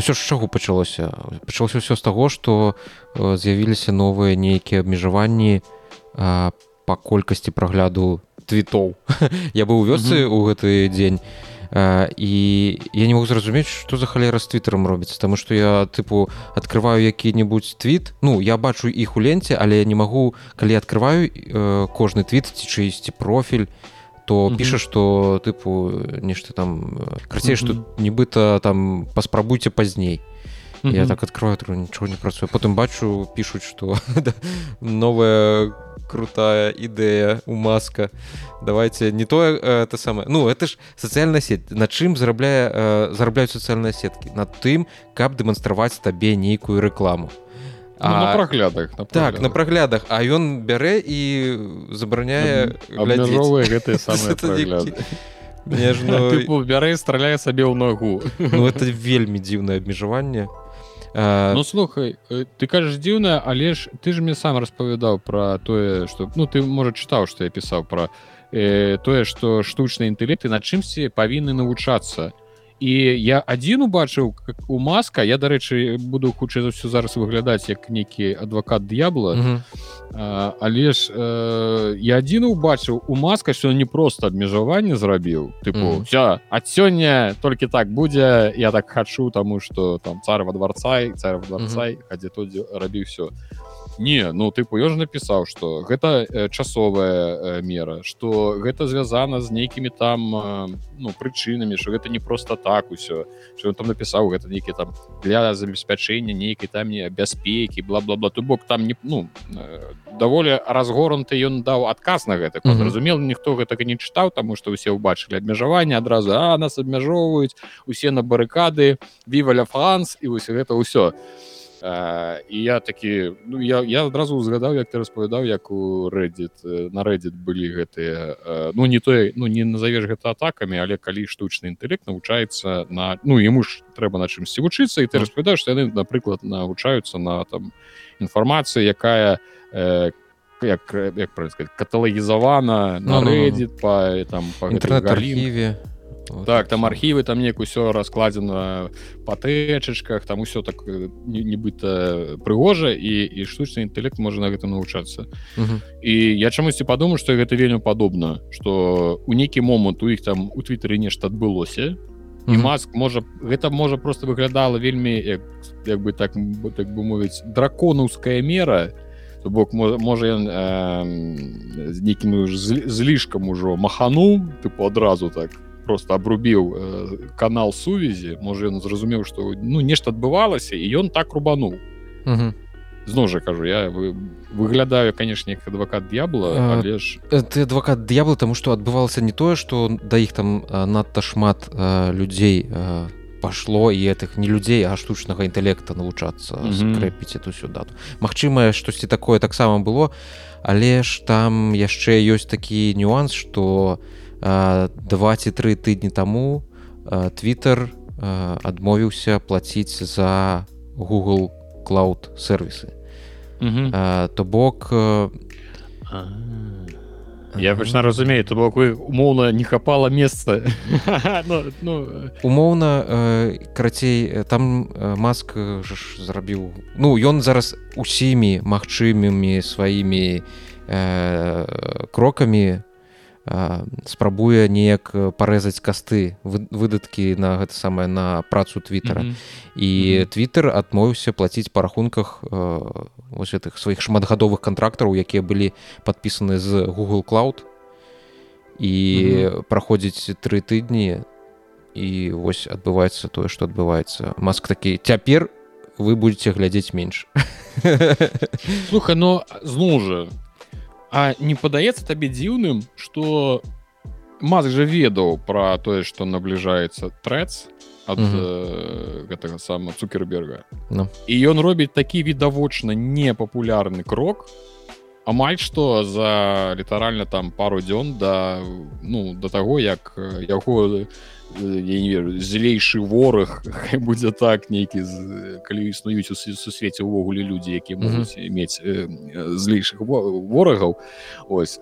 ўсё ж чаго пачалося пачалося ўсё з таго што з'явіліся новыя нейкія абмежаванні па колькасці прагляду твітоў я быў у вёсцы ў гэты дзень і я не могу зразумець что за халера з твиттером робіцца тому что я тыпу открываю які-небудзь твіт ну я бачу іх у ленце але я не магу калі открываю э, кожны твіт ці чыйсьці профіль то піша что тыпу нешта там крацей что нібыта там паспрабуйце пазней я так открываю нічого не працую потым бачу пишутць что новая крутая ідэя у маска. Давайте не тое это самое. Ну это ж сацыяльная сеть. На чым зарабляе зарабляюць сацыяльныя сеткі над тым каб дэманстраваць табе нейкую рэкламу ну, на праглядах на так на праглядах а ён бярэ і забараняе гэтыя самыя бярэ страляе сабе ў ногу. Ну это вельмі дзіўнае абмежаванне Uh, ну слухай ты кажаш дзіўна але ж ты ж мне сам распавядаў пра тое што ну ты можа чытаў што я пісаў пра э, тое што штучныя інтэлекты на чымсьці павінны навучацца і я адзін убачыў у маска я дарэчы буду хутчэй за ўсё зараз выглядаць як нейкі адвакат д'ябла mm -hmm. але ж э, я адзін убачыў у маска що не просто абмежаванне зрабіў тыпу mm -hmm. все ад сёння толькі так будзе я так хачу таму что там царва дворца і царва дворца mm -hmm. хадзе тут рабіў все не ну тыпу я ж напісаў что гэта э, часовая э, мера что гэта звязана з нейкімі там э, ну прычынамі что гэта не просто так усё что там напісаў гэта нейкі там для забеспячэння нейкай там не бяспекі бла-бла-бла. То бок там не ну даволі разгорнуты ён даў адказ на гэта mm -hmm. зразумел ніхто гэтага не чытаў тому что усе ўбачылі абмежаванне адразу а нас абмяжоўваюць усе на барыкады віваля франс і вось гэта ўсё то і я такі ну я я адразу узгадаў як ты распавядаў як у рэддит на рэддит былі гэтыя ну не тое ну не назавеш гэта атакамі але калі штучны інтэлект навучаецца на ну яму ж трэба на чымсьці вучыцца і ты распавядаеш яны напрыклад навучаюцца на там інфармацыі якая э, як як сказать каталагізавана на рэддит па там па інтэрнет-архіве так там архівы там неяк усё раскладзена па тэчачках там усё так нібыта прыгожа і і штучны інтэлект можа на гэта навучацца і я чамусьці падумаю што гэта вельмі падобна што у нейкі момант у іх там у твиттары нешта адбылося і маск можа гэта можа просто выглядала вельмі як, як бы так так бы мовіць драконаўская мера то бок можа ён э, з нейкім злішкам ужо махануў тыпу адразу так просто обрубіў э, канал сувязі можа ён зразумеў что ну нешта адбывалася і ён так рубанул. Зноў жа кажу я вы выглядаю канешне як адвакат д'ябла але ж ты адвакат д'ябла тому что адбывалася не тое что да іх там надта шмат э, людзей э, пашло і гэтых не людзей а штучнага інтэлекта навучацца скрэпіць эту сюда Мачымае штосьці такое таксама было. Але ж там яшчэ ёсць такі нюанс что у два ці тры тыдні таму Twitter адмовіўся плаціць за Google cloud сервисы то бок я пачна разумею то бок вы умоўна не хапала месца. Ну, ну, умоўна карацей там маск зрабіў ну ён зараз усімі магчымымі сваімі крокамі спрабуе неяк парэзаць касты выдаткі на гэта самае на працу твиттера mm -hmm. і twitter адмовіўся плаціць па рахунках вось гэтых сваіх шматгадовых кантрактараў якія былі падпісаны з google cloud. І mm -hmm. праходзіць тры тыдні і вось адбываецца тое што адбываецца. Маск такі цяпер вы будете глядзець менш слуха но зноў жа А не падаецца табе дзіўным что маск жа ведаў про тое что набліжаецца трэц ад mm -hmm. э, гэтага сама цукерберга no. і ён робіць такі відавочна непапулярны крок амаль што за літаральна там пару дзён да ну да таго як яго я не веру злейшы вораг будзе так нейкі калі існуюць у сусвеце ўвогуле людзі якія могуць mm -hmm. мець э, злейшых ворагаў. Ось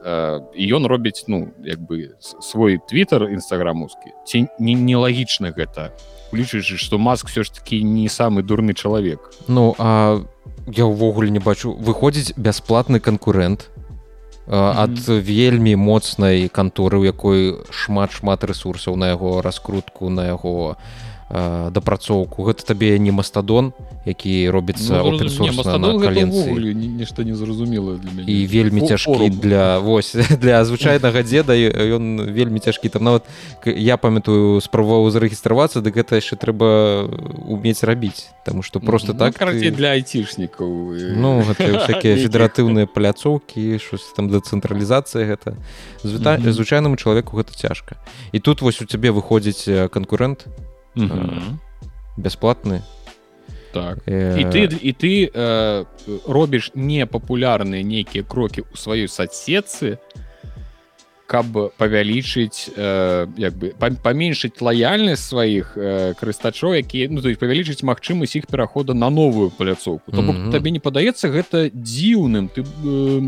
і ён робіць ну як бы свой твиттер нстаграмаўскі ці не нелагічна гэта улічваючы што маск все ж таки не самы дурны чалавек? Ну а я ўвогуле не бачу выходзіць бясплатны канкурэнт ад -hmm. вельмі моцнай канторы у якой шмат шмат ресурсаў на яго раскрутку на яго дапрацоўку. Гэта табе не мастадон які робіцца ну, каленцы. нешта незразумела і вельмі цяжкі для вось для звычайнага дзеда ён вельмі цяжкі. Там нават я памятаю спрабаваў зарэгістравацца дык гэта яшчэ трэба умець рабіць. Таму што просто ну, так ты... для айцішнікаў Ну всякие федэратыўныя паляцоўкі щось там дэцэнтралізацыя гэта. Звычайнаму чалавеку гэта цяжка. І тут вось у цябе выходзіць канкурэнт бясплатны так. І ты і ты э, робіш непапулярныя нейкія крокі ў сваёй садсетцы каб павялічыць э, як бы паменшыць лаяльнасць сваіх э, карыстачоў якія ну павялічыць магчымасць іх перахода на новую паляцоўку то mm -hmm. табе не падаецца гэта дзіўным. Ты э,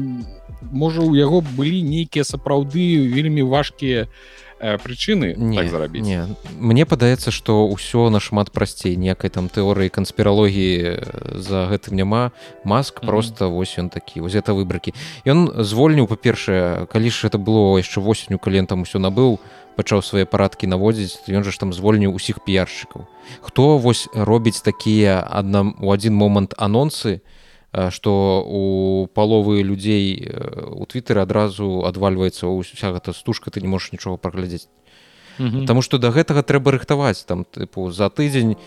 можа у яго былі нейкія сапраўды вельмі важкія у Э, прычыны не так зарабіць не. Мне падаецца што ўсё нашмат прасцей. Некай там тэорыі канспіралогіі э, за гэтым няма. Маск mm -hmm. просто вось ён такі вось это выбракі. Ён звольніў па-першае калі ж это было яшчэ восенню калі там усё набыў пачаў свае парадкі наводзіць ён жа ж там звольніў усіх піяршчыкаў. Хто вось робіць такія адна у адзін момант анонсы то что у паловы людзей у твиттары адразу адвальваецца ўся гэта стужка ты не можешь нічога праглядзець Таму что до гэтага трэба рыхтаваць там тыпу за тыдзень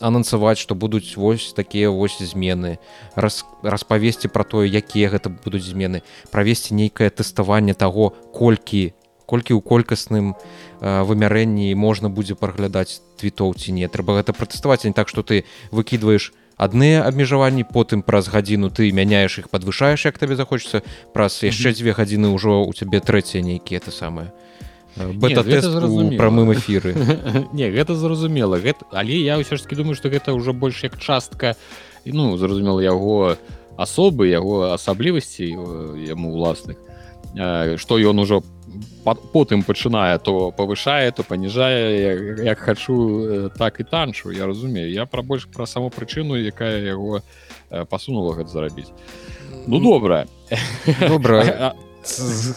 анансаваць што будуць вось такія вось змены раз, распавесці пра тое якія гэта будуць змены правесці нейкае тэставанне таго колькі колькі ў колькасным вымярэнні можна будзе праглядаць твітоў ці не. Трэба гэта пратэставаць не так што ты выкідваеш адныя абмежаванні потым праз гадзіну ты мяняеш іх падвышаеш як табе захочется праз яшчэ дзве гадзіны ўжо у цябе трэцяе нейкія это самае бета-тест прамым эфіры. Не гэта зразумела. Гэта але я ўсё ж таки думаю что гэта ўжо больш як частка ну зразумела яго асобы яго асаблівасцей яму уласных што ён ужо потым пачынае то павышае то паніжае як, як хачу так і танчу я разумею. Я пра больш пра саму прычыну якая яго пасунула гэта зарабіць. Ну добра. Добра. З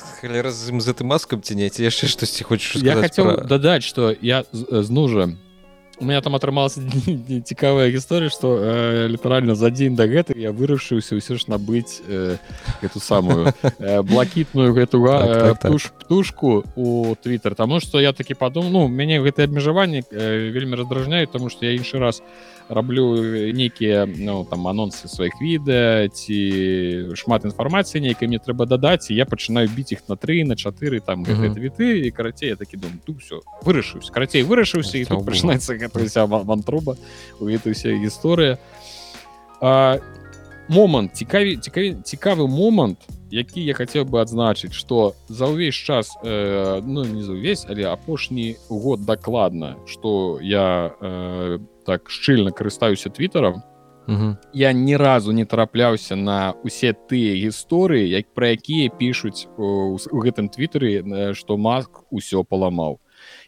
гэтым маскам ці не ці яшчэ штосьці хочаш я хацеў пра... дадаць што я знужа у меня там атрымалася цікавая гісторыя что э, літаральна за дзень да гэты я вырашыўся ўсё ж набыць э, эту самую э, блакітную гэту так, так, так. Туш, птушку у Twitter таму что я такі падумал ну мяне гэтые абмежаванні э, вельмі раздражняюць тому что я іншы раз у раблю нейкія ну, там анонсы сваіх відэа ці шмат інфармацыі нейкай мне трэба дадаць я пачынаю біць іх на тры на чатыры там mm -hmm. віты і карацей я такі дум тут все вырашыўся карацей вырашыўся і тут пачынаецца гэта вантруба у гэтай уся гісторыя момант цікаві цікаві цікавы момант які я хацеў бы адзначыць что за ўвесь час э, ну не за ўвесь але апошні год дакладна что я э, так шчыльна карыстаюся твиттером я ні разу не трапляўся на усе тыя гісторыі як пра якія пішуць у, у гэтым твиттары что маск усё паламаў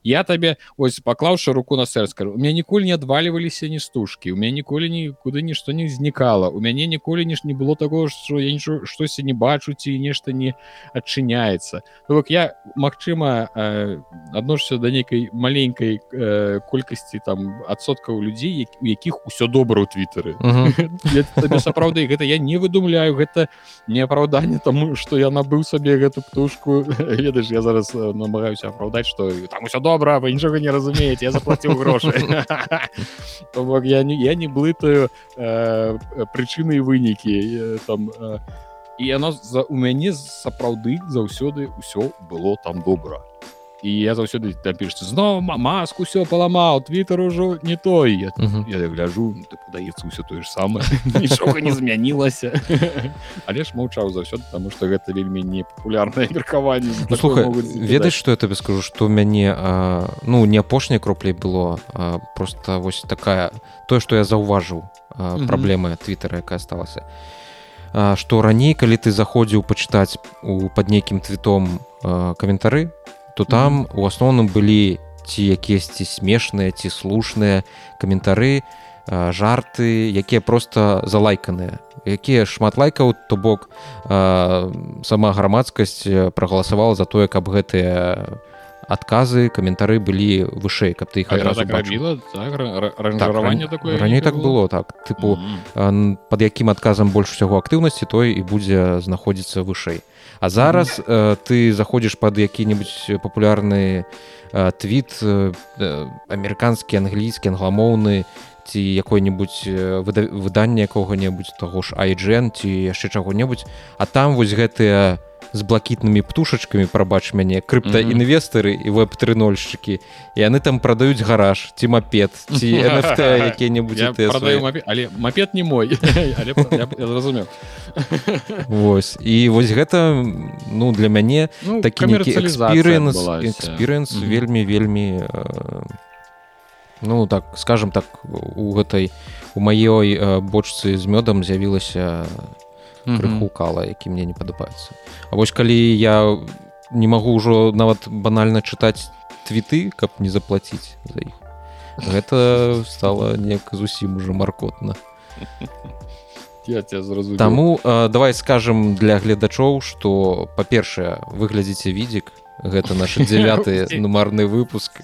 я табе ось паклаўшы руку на сэрскар у меня ніколі не адваліваліся ні стужкі у меня ніколі нікуды нішто не знікала у мяне ніколі ніж не было того что я нічого штосьці не бачу ці нешта не адчыняецца ну, бок я Мачыма э, адношся да нейкай маленькай э, колькасці там адсоткаў людзей у якіх усё добра ў твиттары сапраўды гэта я не выдумляю гэта не апраўданне таму что я набыў сабе гэту птушку. Ведаеш я зараз намагаюся апраўдаць что там усё добра добра вы нічога не разумееце я заплаціў грошы я не я не блытаю э, прычыны і вынікі там і яно за у мяне сапраўды заўсёды ўсё было там добра і я заўсёды там пішце зноў маску все паламаў твиттер ужо не той я, uh -huh. я гляжу падаецца ўсё тое ж самае нічога не змянілася але ж маўчаў заўсёды тому что гэта вельмі не папулярнае меркаванне ну, слухай ведаць что я тебе скажу что у мяне а, ну не апошняй кроплей было а, просто вось такая тое что я заўважыў праблемы твиттера якая осталася что раней калі ты заходзіў пачытаць у под нейкім твітом каментары то там у асноўным былі ці якіесьці смешныя ці слушныя каментары жарты якія просто залайканыя якія шмат лайкаў то бок сама грамадскасць прагаласавала за тое каб гэтыя адказы каментары былі вышэй каб ты іх адразу так? Рабіла так, так, такое раней так было? так. Тыпу mm -hmm. под якім адказам больш усяго актыўнасці той і будзе знаходзіцца вышэй А зараз -hmm. ты заходзіш под які-небудзь папулярны твіт амерыканскі англійскі англамоўны ці якое-небудзь выданне якога-небудзь таго ж айджен ці яшчэ чаго-небудзь а там вось гэтыя з блакітнымі птушачкамі прабач мяне крыптаінвестары і веб-трынольшчыкі і яны там прадаюць гараж ці мапед ці якія-небудзь але мапед не мой. Зразумеў Вось і вось гэта ну для мяне ну, такі экспірыенс экспірыенс вельмі вельмі не ну так скажем так у гэтай у маёй э, бочцы з мёдам з'явілася крыху кала які мне не падабаецца А вось калі я не магу ўжо нават банальна чытаць твіты каб не заплаціць за іх гэта стала неяк зусім уже маркотна Таму э, давай скажем для гледачоў что па-першае выглядзіце відзік гэта наш 9 нумарны выпуск.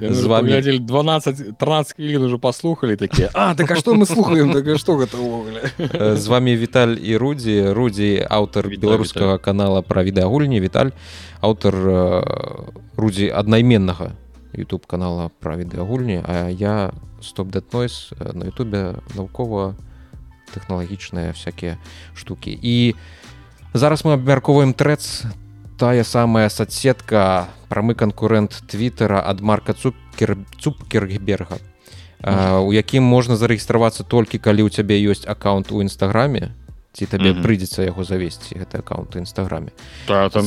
З вами 12 13 хвілін уже паслухали такія А так а что мы слухаем? Так что гэта увогуле з вами Віталь і рудзі рудзі аўтар беларускага канала пра відэагульні Віталь аўтар рудзі аднайменнага youtube канала пра відэагульні А я стоп дэтнойс на Ютубе навукова тэхналагічныя всякие штуки. І зараз мы абмярковаем трэц тая самая соцсетка прамы канкурэнт твиттера ад марка цукер цукергберга у якім можна зарэгістравацца толькі калі ў цябе ёсць аккаунт у нстаграме ці табе прыйдзецца яго завесці гэты аккаунт нстаграме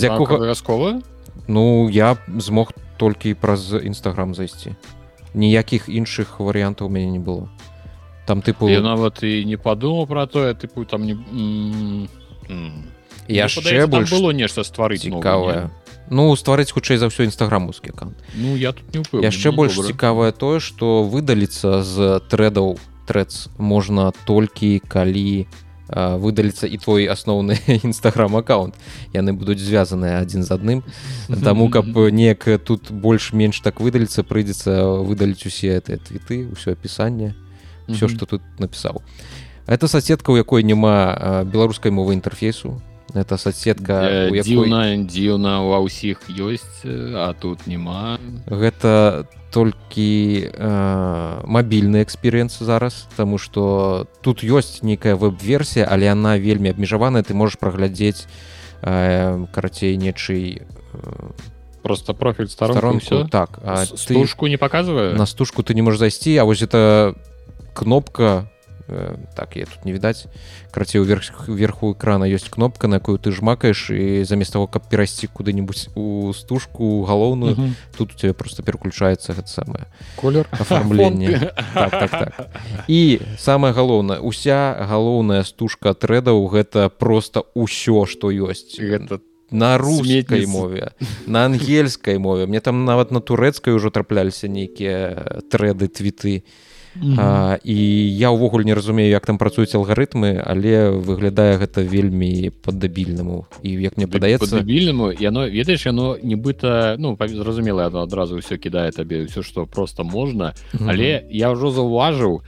якога ну я змог толькі праз нстаграм зайсці. Ніякіх іншых варыянтаў у мяне не было. Там тыпу нават і не падумаў про тое тыпу там не яшчэ больш было нешта стварыць цікавае ну стварыць хутчэй за ўсё нстаграмаўскі аккаунт ну я тут не упэўнен, яшчэ ну, больш цікавае тое што выдаліцца з трэдаў трэц можна толькі калі выдаліцца і твой асноўны нстаграм аккаунт. Яны будуць звязаныя адзін з адным таму каб неяк тут больш-менш так выдаліцца прыйдзецца выдаліць усе гэтыя твіты ўсё апісанне все што тут напісаў это соседка у якой няма беларускай мовы інтэрфейсу это соцсетка дзіўна якой... дзіўна ва ўсіх ёсць а тут няма гэта толькі э, мабільны эксперыенс зараз тому что тут ёсць нейкая веб-версія але она вельмі абмежаваная. Ты можешь праглядзець э, карацей нечый э, просто профіль старонку так стужку ты... не показываю на стужку ты не можешь зайсці а вось это кнопка Э, так я тут не відаць крацей уверх верху экрана ёсць кнопка на якую ты жмакаеш і замест того каб перайсці куды-нибудь у стужку галоўную угу. тут у тебя просто пераключаецца гэта самае колер. оформление. Так, так, так. і самое галоўнае уся галоўная стужка трэдаў гэта просто ўсё что ёсць гэта на рускай мове на ангельскай мове. Мне там нават на турэцкай ужо трапляліся нейкія трэды твіты і Mm -hmm. а, і я ўвогуле не разумею як там працуюць алгарытмы але выглядае гэта вельмі паддабільнаму і як мне падаецца більнаму яно ведаеш яно нібыта ну зразумела адразу ўсё кідае табе ўсё што просто можна mm -hmm. але я ўжо заўважыў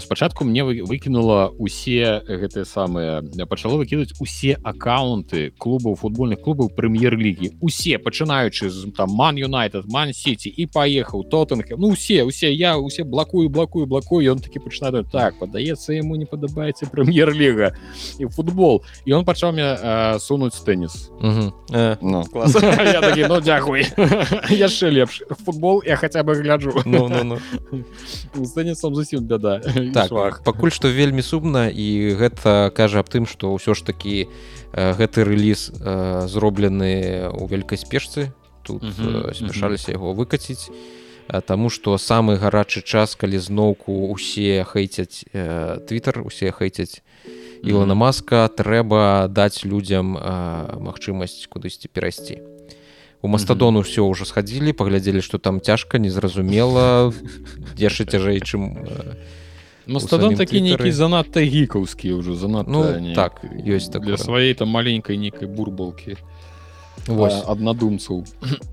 спачатку мне выкінула усе гэтыя самыя пачало выкідаць усе аккаунты клубаў футбольных клубаў прэм'ер-лігі. Усе пачынаючы з там ман юнайтед ман сити і паехаў тоттенхэм. Ну усе усе я усе блакую блакую блакую. Ён такі пачынаю так падаецца яму не падабаецца прэм'ер-ліга і футбол і он пачаў мне э, сунуць тэніс. Э, ну, ну, дзякуй яшчэ лепш. Футбол я хаця бы гляджу. Ну, ну, ну. тэнісом зусім бяда так, пакуль што вельмі сумна і гэта кажа аб тым што ўсё ж такі э, гэты рэліз э, зроблены ў вялікай спешцы тут э, спяшаліся яго выкаціць э, Таму што самы гарачы час калі зноўку усе хейцяць твиттер усе хейцяць Ілона маска трэба даць людзям магчымасць кудысьці перайсці. У мастадону все ўжо схадзілі паглядзелі што там цяжка незразумела яшчэ цяжэй чым мастадон такі нейкі занадта гікаўскі ўжо занадта ну так ёсць так. Для сваёй там маленькай нейкай бурбалкі Вось. аднадумцаў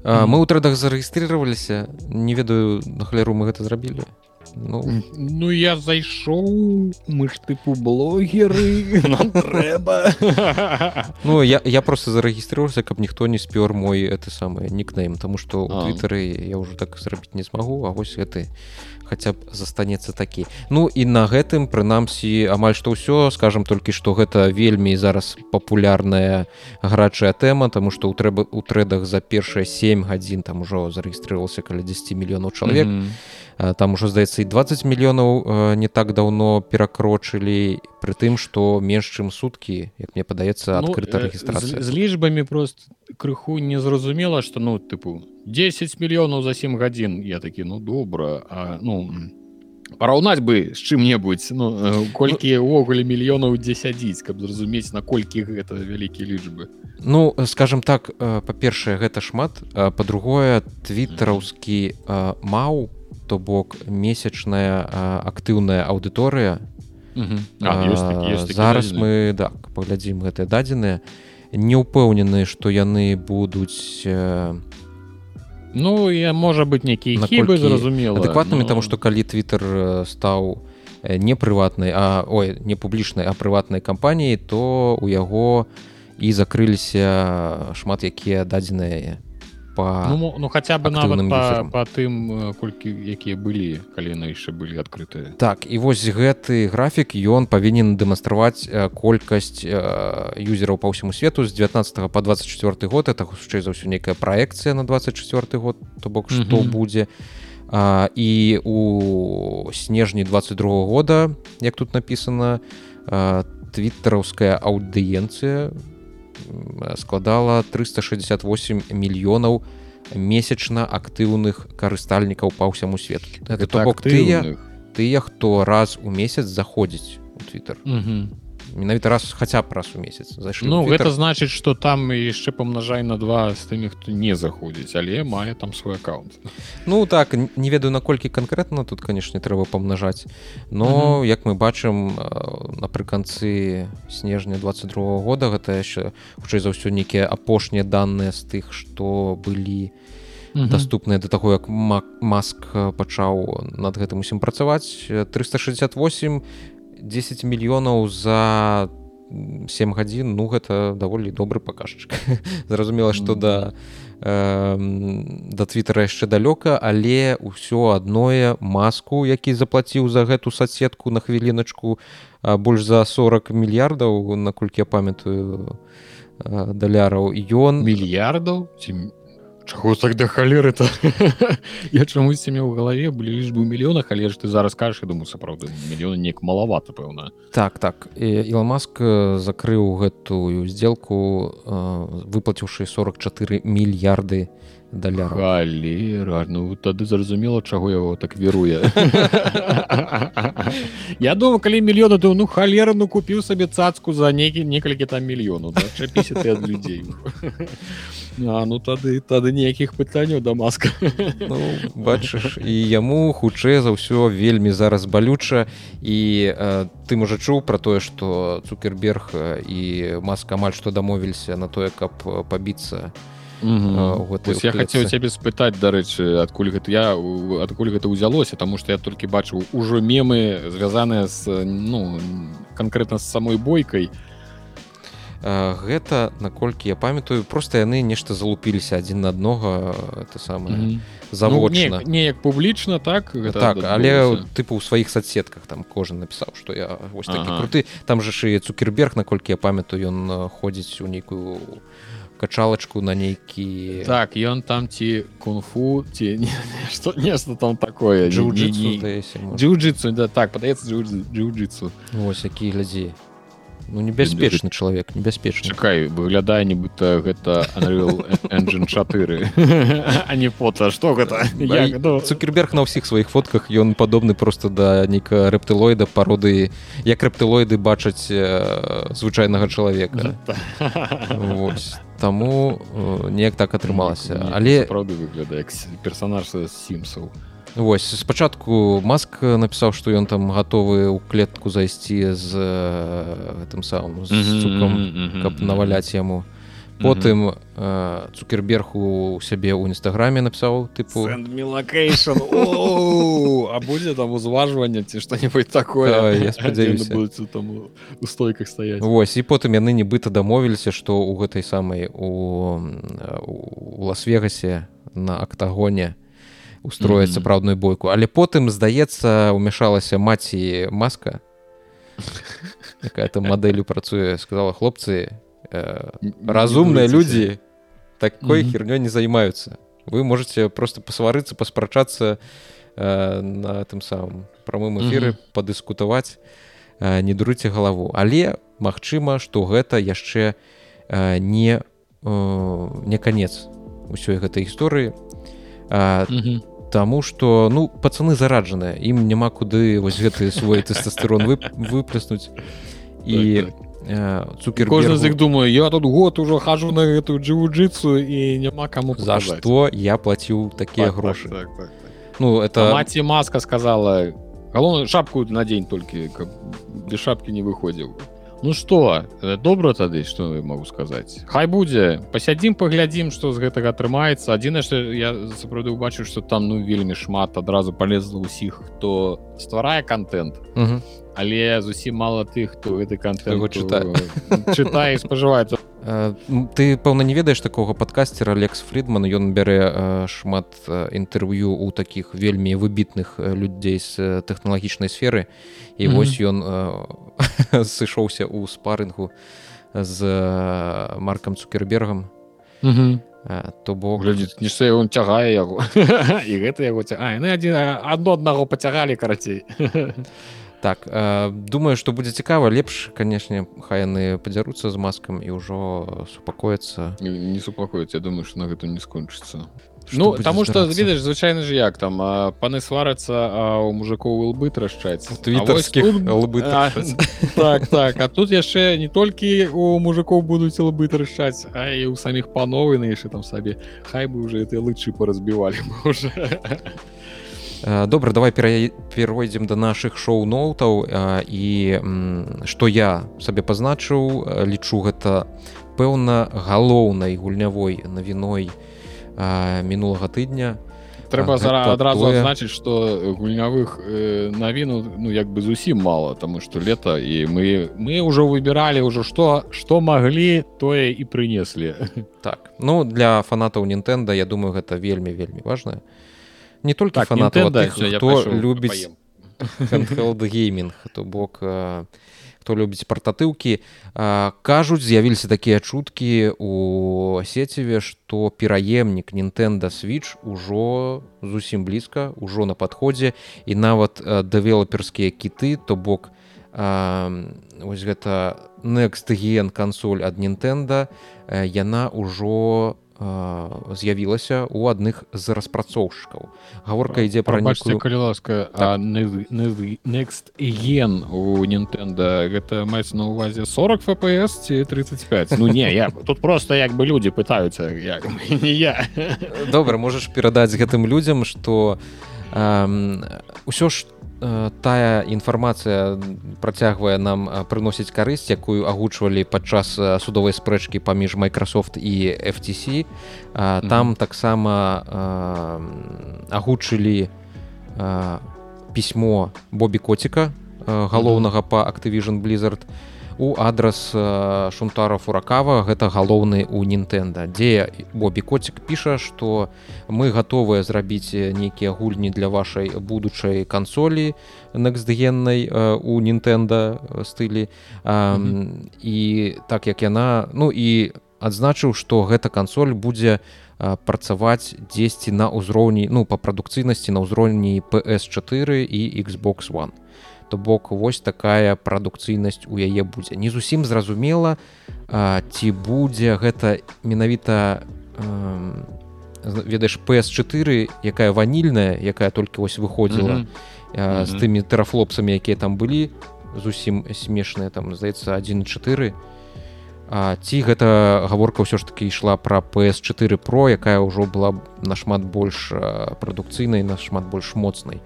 мы ў трэдах зарэгістрироваліся не ведаю на халеру мы гэта зрабілі. Ну, ну я зайшоў мы ж тыпу блогеры трэба. Ну я, я просто зарэгістраваўся каб ніхто не спёр мой это самае нікнейм тому что у твиттары я ўжо так зрабіць не змагу А вось гэты хаця б застанецца такі. Ну і на гэтым прынамсі амаль што ўсё. Скажем толькі што гэта вельмі зараз папулярная гарачая тэма тому что у трэба у трэдах за першыя 7 гадзін там ужо зарэгістраваўся каля 10 мільёнаў чалавек. Mm -hmm там ужо здаецца і 20 мільёнаў не так даўно перакрочылі пры тым што менш чым суткі як мне падаецца адкрыта ну, рэгістрацыя. з, з лічбамі просто крыху незразумела што ну тыпу 10 мільёнаў за 7 гадзін. Я такі ну добра а ну параўнаць бы з чым-небудзь ну колькі ўвогуле мільёнаў дзе сядзіць каб зразумець наколькі гэта вялікія лічбы. Ну скажем так па-першае гэта шмат па-другое твітараўскі маў то бок месячная актыўная аўдыторыя. Зараз мы так паглядзім гэтыя дадзеныя. Не ўпэўнены што яны будуць ну я можа быть нейкі хібы зразумела адэкватнымі но... таму што калі твиттер стаў не прыватнай а ой не публічнай а прыватнай кампаніі то у яго і закрыліся шмат якія дадзеныя по ну, ну хотя бы нават по, по тым колькі якія былі калі яны яшчэ былі адкрытыя так і вось гэты графік ён павінен дэманстраваць колькасць юзераў па ўсяму свету з 19 по 24 год. Это хутчэй за ўсё нейкая праекцыя на 24 год то бок што mm -hmm. будзе а, і у снежні 22 года як тут написано твиттераўская аўдыенцыя у складала 368 мільёнаў месячна актыўных карыстальнікаў па ўсяму свету. Бок тыя тыя хто раз у месяц заходзіць у твиттер менавіта раз хаця б раз у месяц зайшлі Ну гэта значыць что там яшчэ памнажай на два з тымі хто не заходзіць але мае там свой аккаунт. Ну так не ведаю наколькі канкрэтна тут канешне трэба памнажаць но mm -hmm. як мы бачым напрыканцы снежня 22 года гэта яшчэ хутчэй за ўсё нейкія апошнія даныя з тых што былі доступныя да таго як маск пачаў над гэтым усім працаваць. 368 10 мільёнаў за 7 гадзін ну гэта даволі добры паказчык зразумела што да э, да твиттера яшчэ далёка але ўсё адное маску які заплаціў за гэту соцсетку на хвіліначку больш за 40 мільярдаў наколькі я памятаю даляраў ён мільярдаў ці Чаго так да халеры то я чамусьці меў у галаве былі лічбы мільёна халер ты зараз кажаш думаю сапраўды мільёна неяк малавата пэўна. Так так. Іламаск закрыў гэтую сделку выплаціўшы 44 мільярды даля халера ну тады зразумела чаго яго так веруе я думаю калі мільёна то ну халера ну купіў сабе цацку за нейкі некалькі там мільёнаў да? ад людзей. А, ну тады тады ніякіх пытанняў да маска. Ну, бачыш і яму хутчэй за ўсё вельмі зараз балюча. І э, ты можа чуў пра тое што цукерберг і маска амаль што дамовіліся на тое каб пабіцца я хацеў цябе спытаць дарэчы адкуль гэта я адкуль гэта ўзялося таму што я толькі бачыў ужо мемы звязаныя з ну канкрэтна з самой бойкай то гэта наколькі я памятаю просто яны нешта залупіліся адзін на аднога это самое mm -hmm. заводна ну, неяк публічна так гэта так але тыпу у сваіх соцсетках там кожен напісаў что я вось такі ага. круты. Там же шые цукерберг наколькі я памятаю ён ходзіць у нейкую качалачку на нейкі так ён там ці кунг-фу ці что нешта там такое джиу-джитсу джиу-джитсу да так падаецца джиу-джитсу. Ось які глядзі ну небяспечны чалавек небяспечны. Чакай выглядае нібыта гэта engine 4 а не фото что гэта ну? цукерберг на ўсіх сваіх фотках ён падобны просто да нейка рэптылоіда пароды як рэптылоіды бачаць э, звычайнага чалавека. Таму э, неяк так атрымалася. Але правда выглядае персонаж сімсаў Вось спачатку маск напісаў што ён там гатовы ў клетку зайсці з гэтым самым з цукам каб наваляць яму. Потым цукерберг у сябе ў нстаграме напісаў тыпу а будзе там узважванне ці што-небудзь такое? Я спадзяюся. У стойках стаять Вось і потым яны нібыта дамовіліся што ў гэтай самай у лас-вегасе на актагоне у устроіць сапраўдную mm -hmm. бойку але потым здаецца умяшалася маці маска якая там мадэлю працуе сказала хлопцы э, разумныя людзі такой mm -hmm. хернёй не займаюцца вы можете просто пасварыцца паспрачацца э, на тым самым прамым эфіры mm -hmm. падыскутаваць э, не дурыце галаву але магчыма што гэта яшчэ э, не э, не канец усёй гэтай гісторыі а. Таму што ну пацаны зараджаныя ім няма куды вось гэты свой тэстастерон вып, выплеснуць і так, так. цукер кожны з іх думаю я тут год ужо хожу на гэтую джыву-джыцу і няма каму за што я плаціў такія так, грошы так, так, так, так. ну это маці маска сказала галоўную шапку на дзень толькі каб без шапкі не выходзіў Ну что э, добра тады что могу сказаць Хай будзе пасядзім паглядзім что з гэтага атрымаецца. Адзінае что я сапраўды убачу что там ну вельмі шмат адразу полезла ўсіх хто стварае контент але зусім мало тых хто гэты контент чытае. чытае спажываецца ты пэўна не ведаеш такога падкасцера лекс фридман. Ён бярэ шмат інтэрв'ю у таких вельмі выбітных людзей з тэхналагічнай сферы. І mm -hmm. вось ён сышоўся ў спарынгу з маркам цукербергам. Mm -hmm. то бок глядзіць он цягае яго. І гэта яго ця адзін адно аднаго пацягалі карацей так э, думаю что будзе цікава. Лепш канешне хай яны падзяруцца з маскам і ўжо супакоіцца не, супакоіць Я думаю что на гэта не скончыцца. Ну таму что ведаеш звычайна ж як там а, паны сварацца а у мужикоў лбы трашчаць. Твітарскіх лбы так так а тут яшчэ не толькі у мужикоў будуць лбы трашчаць а і у саміх пановы нашы там сабе. Хай бы уже этой лычы паразбівалі уже добра давай перайдзем до наших шоу-ноутаў і што я сабе пазначыў лічу гэта пэўна галоўнай гульнявой навіной мінулага тыдня. Трэба зараз адразу тое... адзначыць што гульнявых э, навіну ну як бы зусім мала тому что лета і мы мы ўжо выбіралі ўжо што што маглі тое і прынеслі. Так. Ну для фанатаў Нтэнда я думаю гэта вельмі вельмі важное не только так, фанат любіць гейминг то бок хто любіць партатыўкі кажуць з'явіліся такія чуткі у сеціве што пераемнік Нтэнда switch ужо зусім блізка ўжо на падходзе і нават дэвелаперскія кіты то бок ось гэта next ген кансоль ад Нтэнда яна ўжо у з'явілася у адных з распрацоўшчыкаў. Гаворка ідзе пра нешта калі ласка так. next ген у Нтэнда гэта маецца на увазе 40 фпс ці 35 ну не я тут просто як бы людзі пытаюцца як не я. Добра можаш перадаць гэтым людзям што ўсё ж Э, тая інфармацыя працягвае нам э, прыносіць карысць якую агучвалі падчас э, судовай спрэчкі паміж Microsoft і FTC там таксама агучылі пісьмо Бобі коціка галоўнага па Activision blizzard у адрас шунтара фуракава гэта галоўны у нінтэнда дзе бобі коцік піша што мы гатовыя зрабіць нейкія гульні для вашай будучай кансолі некстгеннай у нінтэнда стылі mm -hmm. і так як яна ну і адзначыў што гэта кансоль будзе працаваць дзесьці на ўзроўні ну па прадукцыйнасці на ўзроўні PS4 і Xbox one то бок вось такая прадукцыйнасць у яе будзе. Не зусім зразумела ці будзе гэта менавіта ведаеш PS4 якая ванільная якая толькі вось выходзіла mm -hmm. з тымі тэрафлопсамі якія там былі зусім смешныя там здаецца 14 ці гэта гаворка ўсё ж таки ішла пра PS4 про якая ўжо была нашмат больш прадукцыйнай нашмат больш моцнай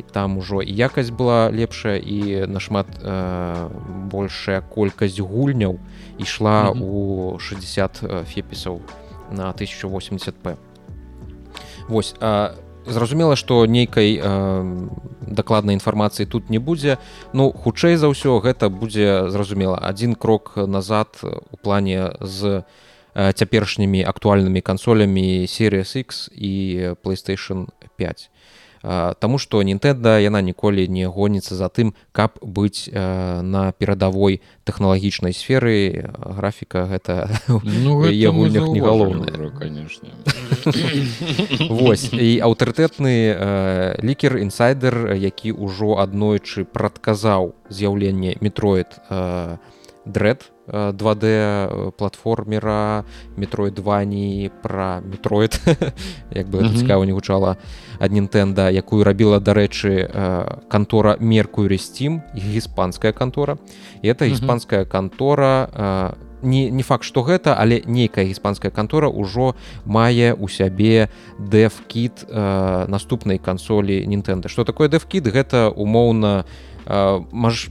і там ужо і якасць была лепшая і нашмат э, большая колькасць гульняў ішла mm -hmm. у 60 фепісаў на 1080p Вось а зразумела што нейкай э, дакладнай інфармацыі тут не будзе. Ну хутчэй за ўсё гэта будзе зразумела один крок назад у плане з э, цяперашнімі актуальнымі кансолямі серия X і playstation 5 Таму што Нінтэнда яна ніколі не гоніцца за тым, каб быць на перадавой тэхналагічнай сферы. Графіка гэта ну, гульнях не галоўная Вось і аўтарытэтны лікер інсайдер, які ўжо аднойчы прадказаў з'яўленне метроид дрэд 2D э, платформера метроид 2 не пра метроид як бы цікава не гучала ад Нтэнда якую рабіла дарэчы э, кантора меркую рестім іспанская кантора і это іспанская кантора э, не не факт что гэта але нейкая іспанская кантора ўжо мае у сябе дэфкіт наступнай кансолі Нтэнда что такое дэфкіт гэта умоўна у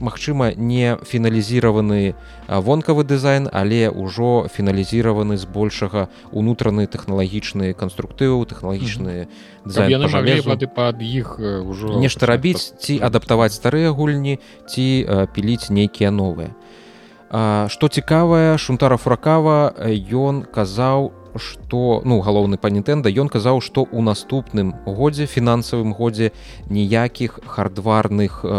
магчыма не фіналізіраваны вонкавы дызайн але ўжо фіналізіраваны збольшага унутраны тэхналагічныя канструктывы тэхналагічныя пад іх ўжо нешта рабіць ці адаптаваць старыя гульні ці піліць нейкія новыя. Што цікавае шунтара фуракава ён казаў что ну галоўны па нітэнда ён казаў што ў наступным годзе фінансавым годзе ніякіх хардварных э,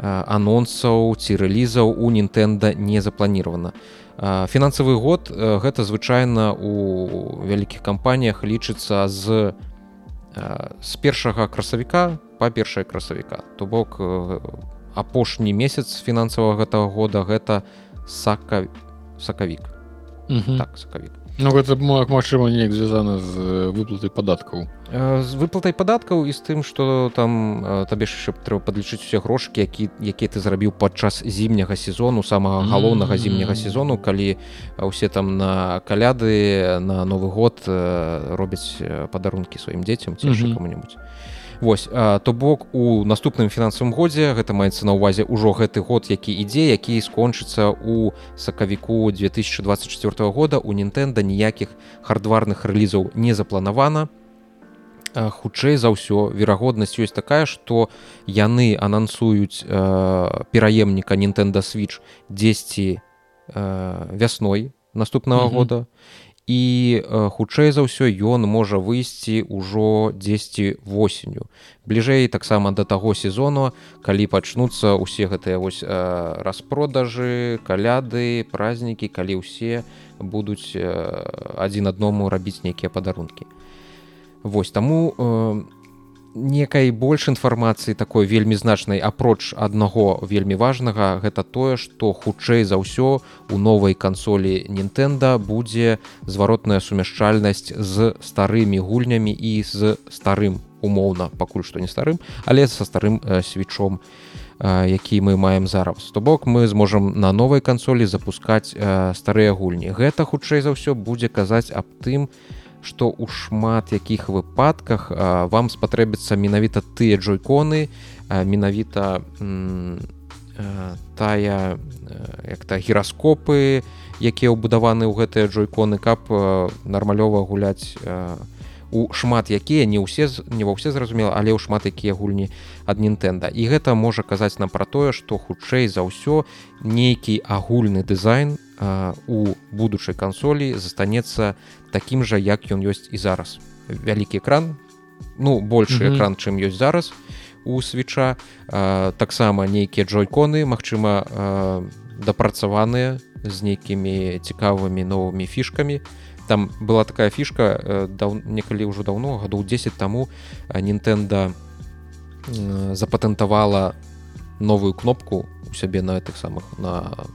анонсаў ці рэлізаў у нітэнда не запланирована фінансавы год гэта звычайна у вялікіх кампаніях лічыцца з з першага красавіка па першае красавіка. То бок апошні месяц фінансавага гэтага года гэта сака сакавік так сакавік Ну гэта магчыма неяк звязана з выплатай падаткаў з выплатай падаткаў і з тым што там табе яшчэ трэба падлічыць усе грошкі які якія ты зрабіў падчас зімняга сезону самага галоўнага зімняга сезону калі ўсе там на каляды на новы год робяць падарункі сваім дзецям ці яшчэ кому-нибудь Вось то бок у наступным фінансавым годзе гэта маецца на ўвазе ўжо гэты год які ідзе які скончыцца у сакавіку 2024 года у Нтэнда ніякіх хардварных рэлізаў не запланавана. Хутчэй за ўсё верагоднасць ёсць такая што яны анансуюць э, пераемніка Нтэнда switch 10 э, вясной наступного года і хутчэй за ўсё ён можа выйсці ўжо дзесьці восенню. Бліжэй таксама да таго сезону калі пачнуцца ўсе гэтыя вось распродажы каляды празнікі калі ўсе будуць адзін адному рабіць нейкія падарункі. Вось таму некай больш інфармацыі такой вельмі значнай апроч аднаго вельмі важнага гэта тое што хутчэй за ўсё у новай кансолі Нтэнда будзе зваротная сумяшчальнасць з старымі гульнямі і з старым умоўна пакуль што не старым але са старым свечом які мы маем зараз. То бок мы зможам на новай кансолі запускаць старыя гульні. Гэта хутчэй за ўсё будзе казаць аб тым што ў шмат якіх выпадках а, вам спатрэбіцца менавіта тыя джойконы менавіта тая як та гіраскопы якія ўбудаваны ў гэтыя джойконы каб нармалёва гуляць у шмат якія не ўсе не ва ўсе зразумела але ў шмат якія гульні ад нінтэнда і гэта можа казаць нам пра тое што хутчэй за ўсё нейкі агульны дызайн у будучай кансолі застанецца такім жа як ён ёсць і зараз. Вялікі экран ну большы mm -hmm. экран чым ёсць зараз у свеча таксама нейкія джойконы Мачыма дапрацаваныя з нейкімі цікавымі новымі фішкамі там была такая фішка э, даў, некалі ўжо даўно гадоў 10 таму Нінтэнда запатэнтавала новую кнопку у сябе на гэтых самых на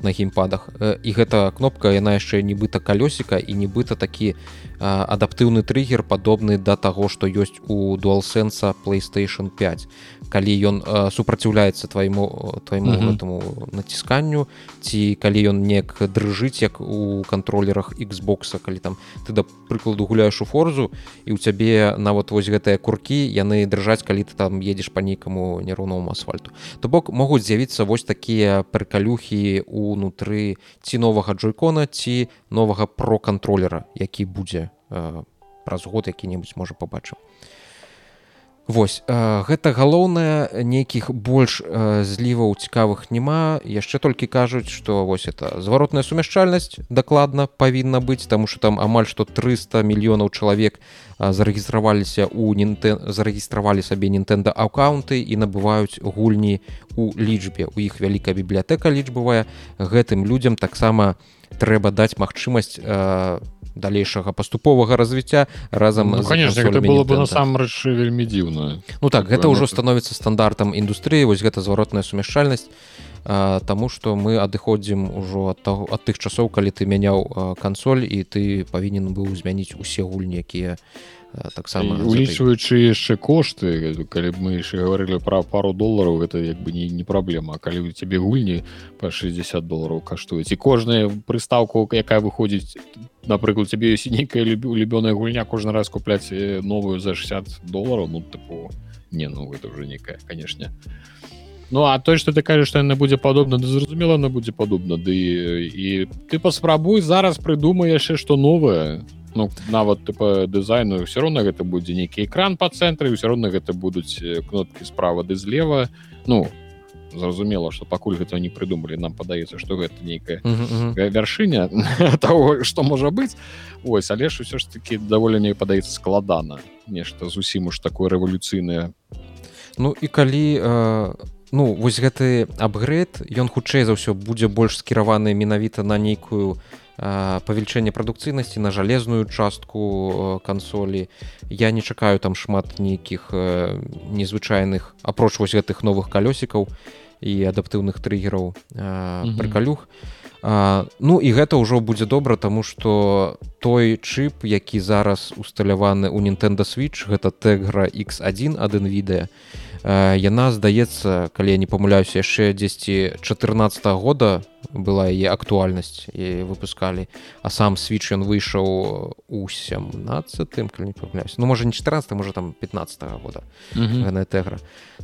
на геймпадах. І гэта кнопка яна яшчэ нібыта калёсіка і нібыта такі адаптыўны триггер падобны да таго што ёсць у дуалсенса playstation 5 калі ён супраціўляецца твайму твайму mm -hmm. гэтаму націсканню ці калі ён неяк дрыжыць як у кантролерах Xбокса калі там ты да прыкладу гуляеш у форзу і у цябе нават вось гэтыя куркі яны дрыжаць калі ты там едзеш па нейкаму няроўному асфальту то бок могуць з'явіцца вось такія прыкалюхі унутры ці новага джойкона ці новага про кантролера які будзе праз год які-небудзь можа побачым Вось гэта галоўнае нейкіх больш зліваў цікавых няма. Яшчэ толькі кажуць што вось это зваротная сумяшчальнасць дакладна павінна быць таму что там амаль што 300 мільёнаў чалавек зарэгістраваліся у нінтэ зарэгістравалі сабе нінтэнда аккаунты і набываюць гульні у лічбе. У іх вялікая бібліятэка лічбавая. Гэтым людзям таксама трэба даць магчымасць у далейшага паступовага развіцця разам ну, конечно это было бы насамрэч вельмі дзіўна. Ну так гэта ўжо становіцца стандартам індустрыі вось гэта зваротная сумяшчальнасць Таму што мы адыходзім ужо ад таго ад тых часоў калі ты мяняў кансоль і ты павінен быў змяніць усе гульні якія таксама улічваючы яшчэ кошты калі б мы яшчэ гаварылі пра пару долараў гэта як бы не не праблема калі у цябе гульні па 60 долараў каштуюць і кожная прыстаўку якая выходзіць напрыклад цябе ёсць нейкая любёная гульня кожны раз купляць новую за 60 долараў ну тыпу не ну это уже некая канешне Ну а той что ты кажаш што яна будзе падобна да зразумела она будзе падобна ды і ты паспрабуй зараз прыдумай яшчэ што новае ну нават тыпа дызайну все роўна гэта будзе нейкі экран па цэнтры ўсё роўна гэта будуць кнопкі справа ды злева ну зразумела что пакуль гэта не прыдумалі нам падаецца что гэта нейкая вяршыня того что можа быць ось але ж усё ж таки даволі мне падаецца складана нешта зусім уж такое рэвалюцыйнае ну і калі э, ну вось гэты апгрейд ён хутчэй за ўсё будзе больш скіраваны менавіта на нейкую павелічэнне прадукцыйнасці на жалезную частку кансолі я не чакаю там шмат нейкіх незвычайных апроч вось гэтых новых калёсікаў і адаптыўных триггераў прыкалюх ну і гэта ўжо будзе добра тому что той чып які зараз усталяваны у Nintendo switch гэта тегра x1 адын відэа яна здаецца калі я не памыляюся яшчэ дзесьці 14 -го года была яе актуальнасць. І выпускалі. А сам switch ён выйшаў у 17 калі не памыляюсь ну можа не 14 можа там 15 -го года тегра.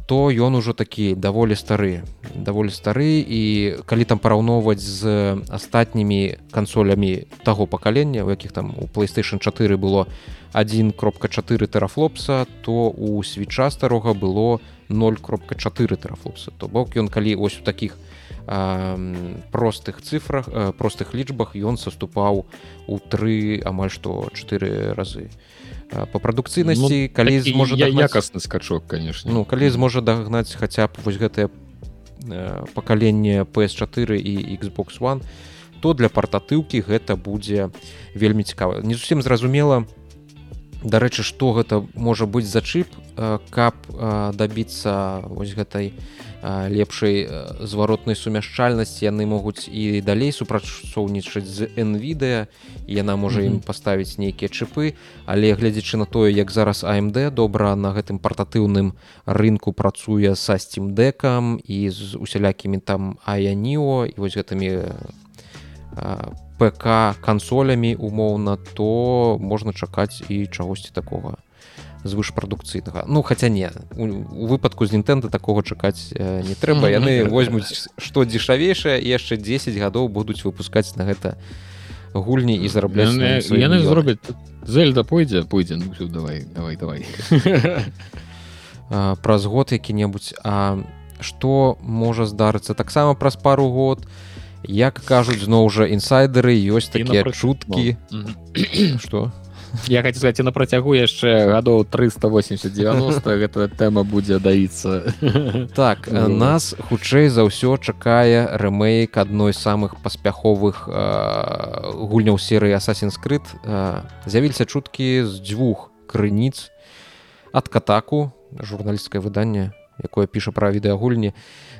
То ён ужо такі даволі стары. Даволі стары. І калі там параўноўваць з астатнімі кансолямі таго пакалення у якіх там у playstation 4 было 1.4 терафлопса то у свеча старога было 0.4 терафлопса то бок ён калі ось у таких простых цифрах простых лічбах ён саступаў у тры амаль што 4 разы. По прадукцыйнасці ну, калі зможа якасны скачок конечно. Ну калі зможа дагнаць хаця б вось гэтае пакаленне ps4 і xbox one то для партатыўкі гэта будзе вельмі цікава. Не зусім зразумела у дарэчы што гэта можа быць за чып каб дабіцца вось гэтай лепшай зваротнай сумяшчальнасці яны могуць і далей супрацоўнічаць з nвідэа яна можа ім mm -hmm. паставіць нейкія чыпы але глядзячы на тое як зараз амд добра на гэтым партатыўным рынку працуе са стимдекам і з усялякімі там аяніо і вось гэтымі ПК кансолямі умоўна то можна чакаць і чагосьці такога звышпрадукцыйнага. Ну хаця не у выпадку з Нтэнда такога чакаць не трэба. Яны возьмуць што дзешавейшае яшчэ 10 гадоў будуць выпускаць на гэта гульні і зарабляць яны зробяць зельда пойдзе пойдзе. Ну, давай давай давай. Праз год які-небудзь. А што можа здарыцца? Таксама праз пару год. то як кажуць зноў жа інсайдеры ёсць такія чуткі. Что я хочу сказать на працягу яшчэ гадоў 380 гэтая тэма будзе даіцца так э, нас хутчэй за ўсё чакае рэмейк адной з самых паспяховых э, гульняў серыі асасін скрыт э, з'явіліся чуткі з дзвюх крыніц. Ад катаку журналісцкае выданне якое піша пра відэагульні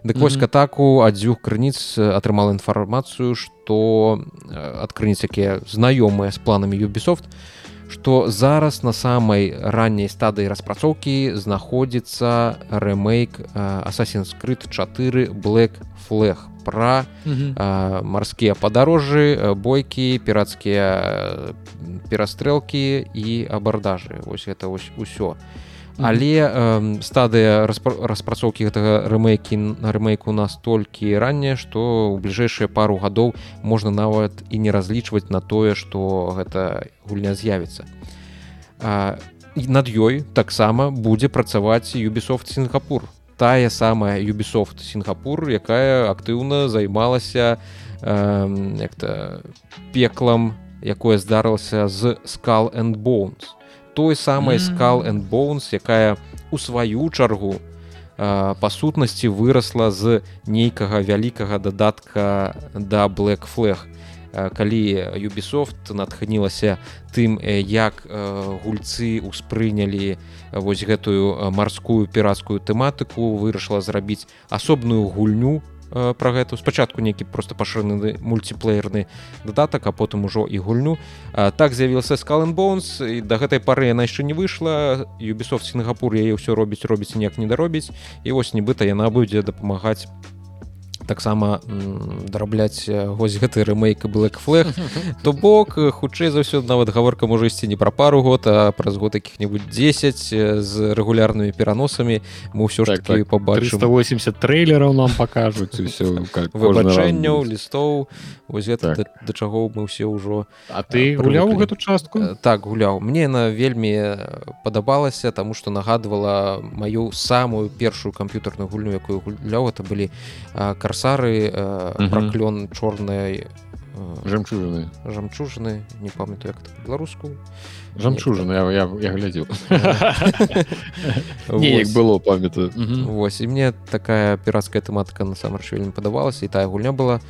дык вось катаку ад дзвюх крыніц атрымала інфармацыю што ад крыніц якія знаёмыя з планамі юбісофт што зараз на самай ранняй стадыі распрацоўкі знаходзіцца рэмейк асасін скрыт 4 black флэг пра марскія падарожжы бойкі пірацкія перастрэлкі і абардажы вось гэта вось усё але э, стадыя распрацоўкі гэтага рэмейкі на рэмейку настолькі ранняе што ў бліжэйшыя пару гадоў можна нават і не разлічваць на тое што гэта гульня з'явіцца. Над ёй таксама будзе працаваць юбісофт сінгапур. Тая самая юбісофт сінгапур якая актыўна займалася э, пеклам якое здарылася з скал and bones той самай скал and bones якая у сваю чаргу па сутнасці вырасла з нейкага вялікага дадатка да black флэг калі юбісофт натхнілася тым як гульцы успрынялі вось гэтую марскую пірацкую тэматыку вырашыла зрабіць асобную гульню про гэту. Спачатку нейкі просто пашыраны мультиплеерны дадатак а потым ужо і гульню. Так з'явіился скален боунс і да гэтай пары яна яшчэ не выйшла. Юбісофт сінгапур яе ўсё робіць робіць ніяк не даробіць. І вось нібыта яна будзе дапамагаць таксама дарабляць вось гэты рэмейк black флэг то бок хутчэй за ўсё нават гаворка можа ісці не пра пару год а праз год якіх-небудзь 10 з рэгулярнымі пераносамі мы ўсё ж так, таки так, побачым 180 трэйлераў нам пакажуць выбачэнняў лістоў вось гэта так. да, да чаго мы ўсе ўжо А ты гуляў гэту частку? Так гуляў. Мне на вельмі падабалася таму што нагадвала маю самую першую камп'ютарную гульню якую гуляў. Это былі кар карсары э, праклён чорнай э, жемчужаны жамчужаны не памятаю як беларуску жамчужаны я, я, я глядзеў было памятаю Вось і мне такая пірацкая тэматыка насамрэч вельмі падавалася і тая гульня была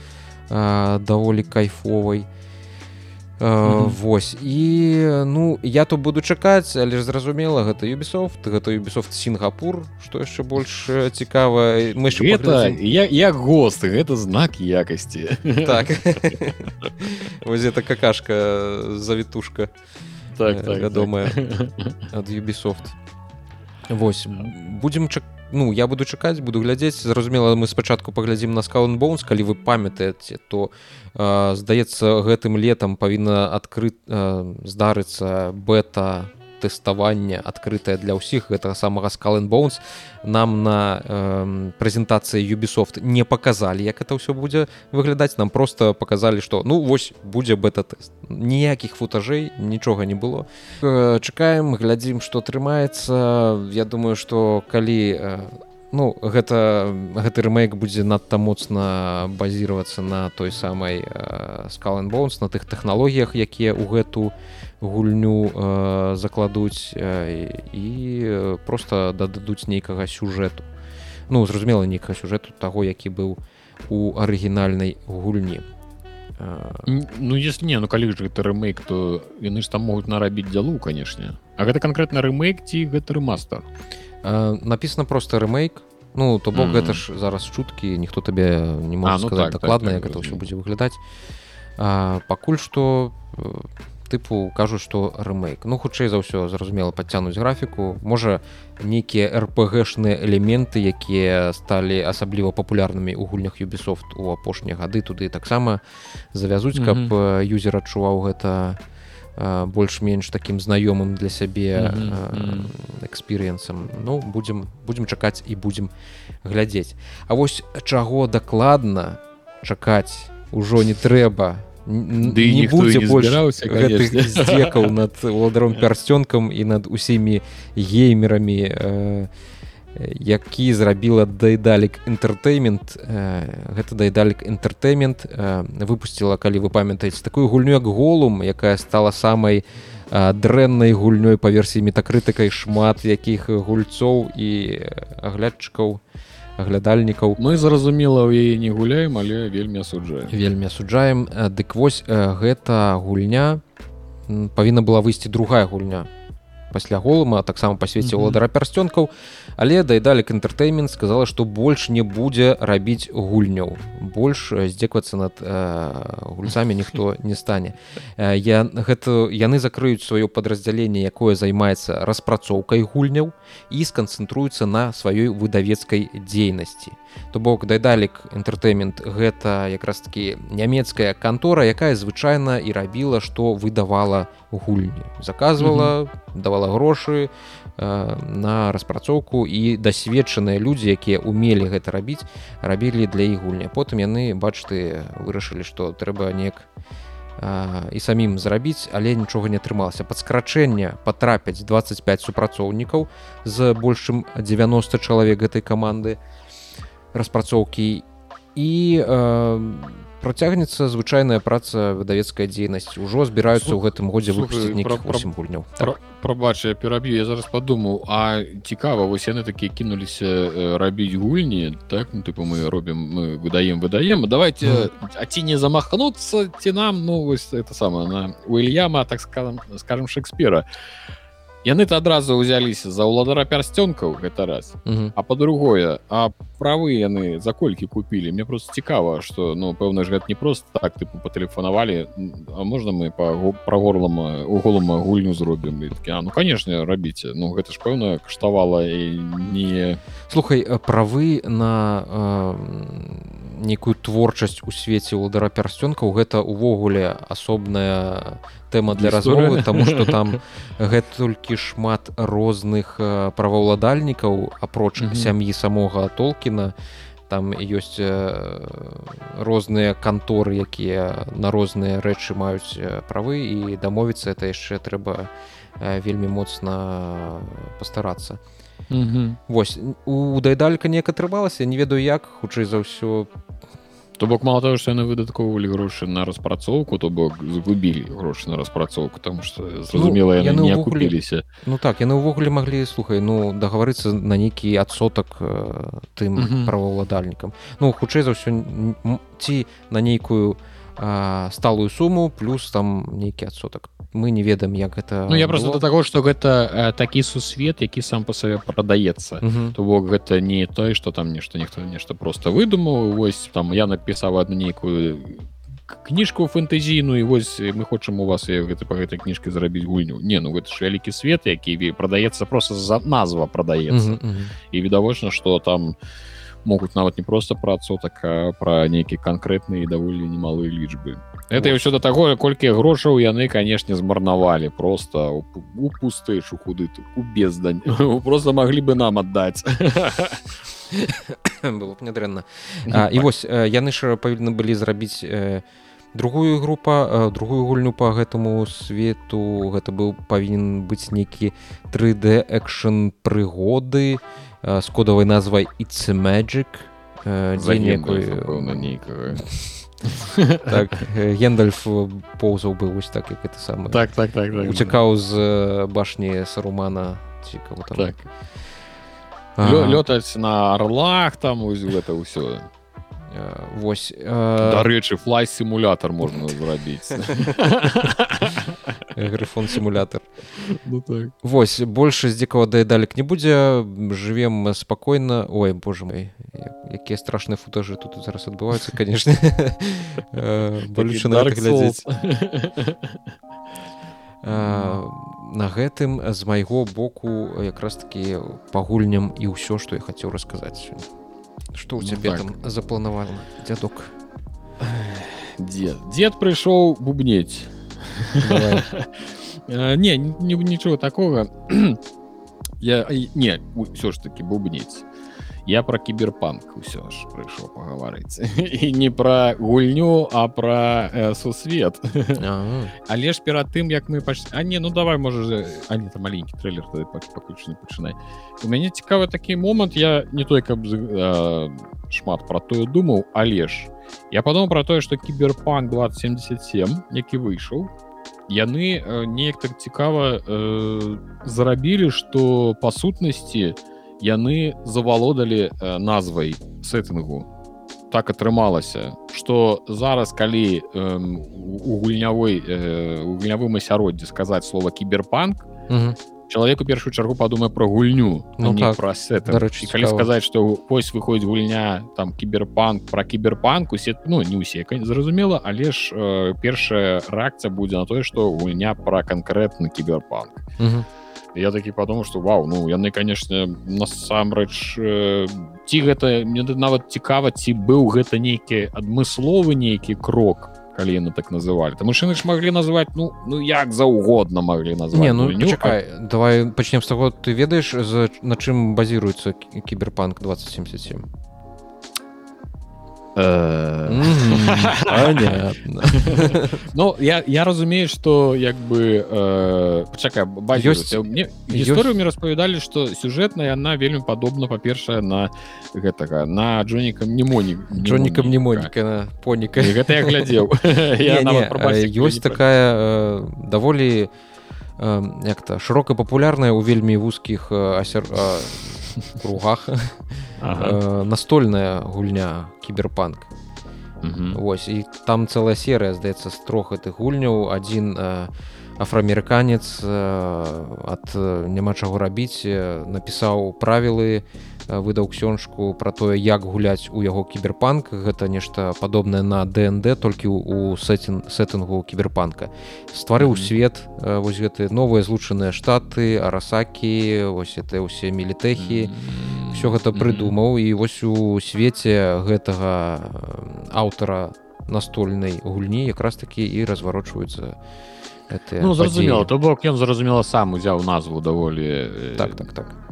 э, даволі кайфовай -hmm. Вось. І ну я то буду чакаць але ж зразумела гэта юбісофт гэта юбісофт сінгапур што яшчэ больш цікава мы это я, як госты гэта знак якасці. Так. Вось это какашка завітушка так, так, вядомая так. ад юбісофт Вось. Будзем чакаць ну я буду чакаць буду глядзець. Зразумела мы спачатку паглядзім на скаун боунс калі вы памятаеце то э, здаецца гэтым летам павінна адкрыць э, здарыцца бета тэставання адкрытая для ўсіх. Гэтага самага скален боунс нам на э, прэзентацыі юбісофт не паказалі як это ўсё будзе выглядаць. Нам просто паказалі што ну вось будзе бета-тэст. Ніякіх футажэй нічога не было. Э, чакаем глядзім што атрымаецца я думаю што калі у э, Ну, гэта гэты рэмейк будзе надта моцна базіравацца на той самай скален боунс на тых тэхналогіях якія ў гэту гульню э, закладуць э, і просто дададуць нейкага сюжэту. Ну зразумела нейкага сюжэту таго які быў у арыгінальнай гульні. Ну если не ну калі ж гэта рэмейк то яны ж там могуць нарабіць дзялу канешне. А гэта канкрэтна рэмейк ці гэта рэмастер э, написано просто рэмейк. Ну то бок mm -hmm. гэта ж зараз чуткі ніхто табе не можа ну, сказаць так, дакладна так, так, як это ўсё будзе выглядаць. Пакуль што тыпу кажу што рэмейк ну хутчэй за ўсё зразумела падцянуць графіку можа нейкія рпгшныя элементы якія сталі асабліва папулярнымі ў гульнях юбісофт у апошнія гады туды таксама завязуць каб mm -hmm. юзер адчуваў гэта больш-менш такім знаёмым для сябе эксперыенсам mm -hmm. ну будзем будзем чакаць і будзем глядзець А вось чаго дакладна чакаць ужо не трэба Ды не будзе большкаў над ладаром пярсцёнкам і над усімі геймерамі э, які зрабіла дайдалік энтэртэймент э, гэта дайдалік энтэртэймент э, выпусціла калі вы памятаеце такую гульню як голум якая стала самай дрэннай гульнёй па версіі метакрытыкай шмат якіх гульцоў і аглядчыкаў глядальнікаў мы зразумела ў яе не гуляем але вельмі асуджаем. Вельмі асуджаем. Дык вось гэта гульня. Павінна была выйсці другая гульня. Пасля голума таксама па свеце ўладара пярсцёнкаў але дайдалік інтэртэймент сказала што больш не будзе рабіць гульняў. Больш здзеквацца над э, гульцамі ніхто не стане. Э, я гэта яны закрыюць сваё падраздзяленне якое займаецца распрацоўкай гульняў і сканцэнтруецца на сваёй выдавецкай дзейнасці. То бок дайдалік інтэртэймент гэта якраз таки нямецкая кантора якая звычайна і рабіла што выдавала гульні. Заказвала давала грошы э, на распрацоўку і дасведчаныя людзі якія умелі гэта рабіць рабілі для іх гульня. Потым яны бачты вырашылі што трэба неяк э, і самім зрабіць але нічога не атрымалася. Пад скрачэнне патрапяць 25 супрацоўнікаў з большым 90 чалавек гэтай каманды распрацоўкі. І э, працягнецца звычайная праца выдавецкая дзейнасць. Ужо збіраюцца ў гэтым годзе выпусціць гульняў. прабач я пераб'ю я зараз падумаў а цікава вось яны такія кінуліся рабіць гульні так? Ну тыпу мы робім мы выдаем выдаем. Давайте а ці не замахнуцца ці нам? Ну вось это самое на уильяма так скажем скажем шекспера а яны-то адразу ўзяліся за ўладара пярсцёнкаў гэта раз. А по-другое а правы яны за колькі купілі? Мне просто цікава что ну пэўна ж гэта не просто так тыпу патэлефанавалі. А можна мы па пра горлам у голым гульню зробім? А, ну конечно рабіце ну гэта ж пэўна каштавала і не слухай правы на э, некую творчасць у свеце ўладара пярсцёнкаў гэта увогуле асобная тэма для размовы тому что там гэта толькі шмат розных праваўладальнікаў апроч mm -hmm. сям'і самога толкіна там ёсць розныя канторы якія на розныя рэчы маюць правы і дамовіцца это яшчэ трэба вельмі моцна пастарацца mm -hmm. восьось у дайдалька неяк атрымалася не ведаю як хутчэй за ўсё То бок мало того что яны выдаткоўвалі грошы на распрацоўку то бок згубілі грошы на распрацоўку там что зразумела ну, яны не купіліся Ну так яны ўвогуле маглі слухай ну дагаварыцца на нейкі адсотак э, тым праваўладальнікам. Ну хутчэй за ўсё ці на нейкую э, сталую суму плюс там нейкі адсотак мы не ведаем як гэта Ну я просто до таго что гэта э, такі сусвет які сам по сабе прадаецца то бок гэта не той что там нешта ніхто нешта просто выдумаў вось там я напісаў одну нейкую кніжку фэнтэзійную вось мы хочам у вас гэта по гэтай кніжке зрабіць гульню. Не ну гэта ж вялікі свет які прадаецца просто за назва прадаецца і відавочна что там могуць нават не просто працу так про нейкі канкрэтныя даволі немалыя лічбы это ўсё да таго колькі грошаў яны канешне змарнавалі просто у пустэчу худы у бездань. Просто маглі бы нам аддаць было б нядрэнна і вось яны ж павінны былі зрабіць другую група другую гульню по гэтаму свету. Гэта быў павінен быць нейкі 3d экшн прыгоды з кодавай назвай it's magic. За некую нейкага так гендальф поўзаў быў вось так як это самае так так так, так уцякаў з башні сарумана цікава так. Лётаць на арлах там ось гэта ўсё восьось дарэчы флай сімулятор можна зрабіць грыфон сімулятор ну, так. восьось больше з дзікава дайдалек не будзе жывем спакойна ой боже мой якія страшныя футажы тут зараз адбываюцца канешне балюча на глядзець на гэтым з майго боку якраз таки пагульням і ўсё што я хацеў расказаць сёння что у ну, цябе так. там запланавана дзядок дед. Дед прыйшоў бубнець не нічого такого. Я не ўсё ж таки бубнець я про кіберпанк усё ж прыйшоў пагаварыць і не пра гульню а пра э, сусвет але ж перад тым як мы пач а не ну давай можа не там маленькі трейлер паключны пачынай у мяне цікавы такі момант я не той каб э, шмат про тое думаў але ж я падумаў про тое что кіберпанк 2077 які выйшаў яны э, неяк так цікава э, зарабілі што па сутнасці яны завалодалі назвай сеттынгу. Так атрымалася что зараз калі э, у гульнявой э, у гульнявым асяроддзе сказаць слова кіберпанк чалавек у першую чаргу падумае про гульню Ну так, про дарэчы, калі сказаць что вось выходзіць гульня там кіберпанк про кіберпанк усе ну не ўсе зразумела але ж э, першая рэакцыя будзе на тое что гульня про канкрэтны кіберпанк я такі падумаў что вау ну яны конечно насамрэч э, ці гэта мне нават цікава ці быў гэта нейкі адмысловы нейкі крок калі яны так называлі. Там яны ж маглі назваць ну ну як заўгодна маглі назваць не ну гульню, чакай давай пачнем з таго. Ты ведаеш за на чым базіруецца кі- кіберпанк 2077 Э, Мгм, понятно. Ну я я разумею что як бы э, пачакай Ёсць- мне гісторыю мне распавядалі что сюжэтная яна вельмі падобна па-першае на гэтага на джонікам немонік Джонікам мнемоніка на поніка гэта я глядзеў э, ёсць такая э, даволі э, як-то шырока папулярная ў вельмі вузкіх э, асяр э, кругах Ага. э, настольная гульня кіберпанк Мгм. Вось і там цэлая серыя здаецца з трох гэтых гульняў адзін э, афраамерыканец э, ад э, няма чаго рабіць э, напісаў правілы выдаў ксёнжку пра тое як гуляць у яго кіберпанк. Гэта нешта падобнае на днд толькі ў сетін сеттынгу кіберпанка. Стварыў Мгм. свет э, вось гэты новыя злучаныя штаты арасакі вось это ўсе мілітэхі. Все гэта прыдумаў. І вось у свеце гэтага аўтара настольнай гульні якраз такі і разварочваюцца гэтыя Ну зразумела то бок ён зразумела сам узяў назву даволі так так так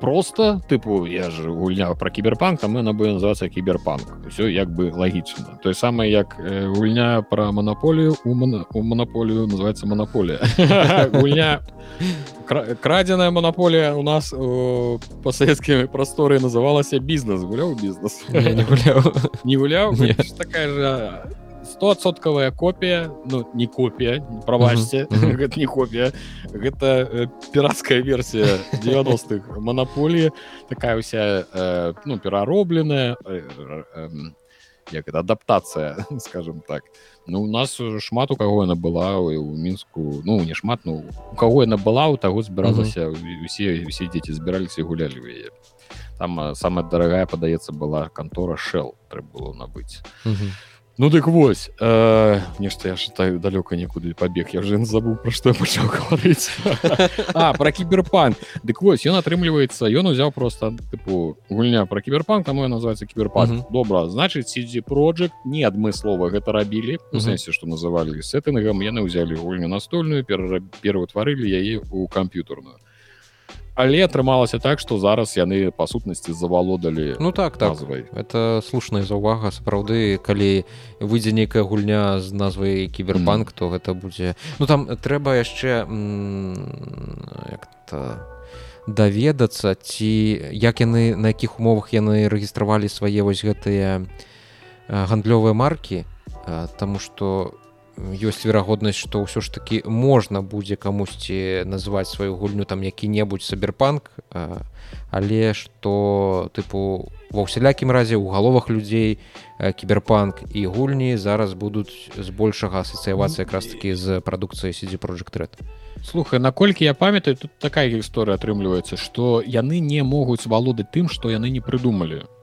просто тыпу я же гульня про кіберпанк там яна бы называться кіберпанк. Все як бы лагічна. То самае як э, гульня про монополію у мона, у монополію называется монополія. Гульня кра- крадзеная монополія у нас по савецкімі прасторы называлася бізнес гуляў бізнес не гуляў. Не такая же стосоткавая копія ну не копія прабачце гэта не копія гэта э, піратская версія 90-х монополії такая уся э, ну пераробленая э, э, як это адаптацыя скажем так. Ну у нас шмат у каго яна была у мінску ну не шмат ну у каго яна была у таго збіралася усе усе дзеці збіраліся і гулялі ў яе. Там а, самая дарагая падаецца была кантора shell трэба было набыць. Ну дык вось э, нешта я шатаю далёка некуды пабег я вже забыў пра што я пачаў гаварыць а про кіберпанк дык вось ён атрымліваецца ён узяў просто тыпу гульня про кіберпанк таму называется кіберпанк Мгм. добра значыць CD Project не адмыслова гэта рабілі у Мгм. сэнсе што называлі сеттынгам яны ўзялі гульню настольную пераўтварылі яе у камп'ютарную але атрымалася так што зараз яны па сутнасці завалодалі Ну так так. назвай. Это слушная заўвага. Сапраўды калі выйдзе нейкая гульня з назвай кіберпанк то гэта будзе ну там трэба яшчэ як-то даведацца ці як яны на якіх умовах яны рэгістравалі свае вось гэтыя гандлёвыя маркі Таму што ёсць верагоднасць што ўсё ж такі можна будзе камусьці называць сваю гульню там які-небудзь саберпанк але што тыпу ва ўсялякім разе ў галовах людзей кіберпанк і гульні зараз будуць збольшага асацыявацца якраз такі з CD Project Red. Слухай наколькі я памятаю тут такая гісторыя атрымліваецца што яны не могуць валодаць тым што яны не прыдумалі. э,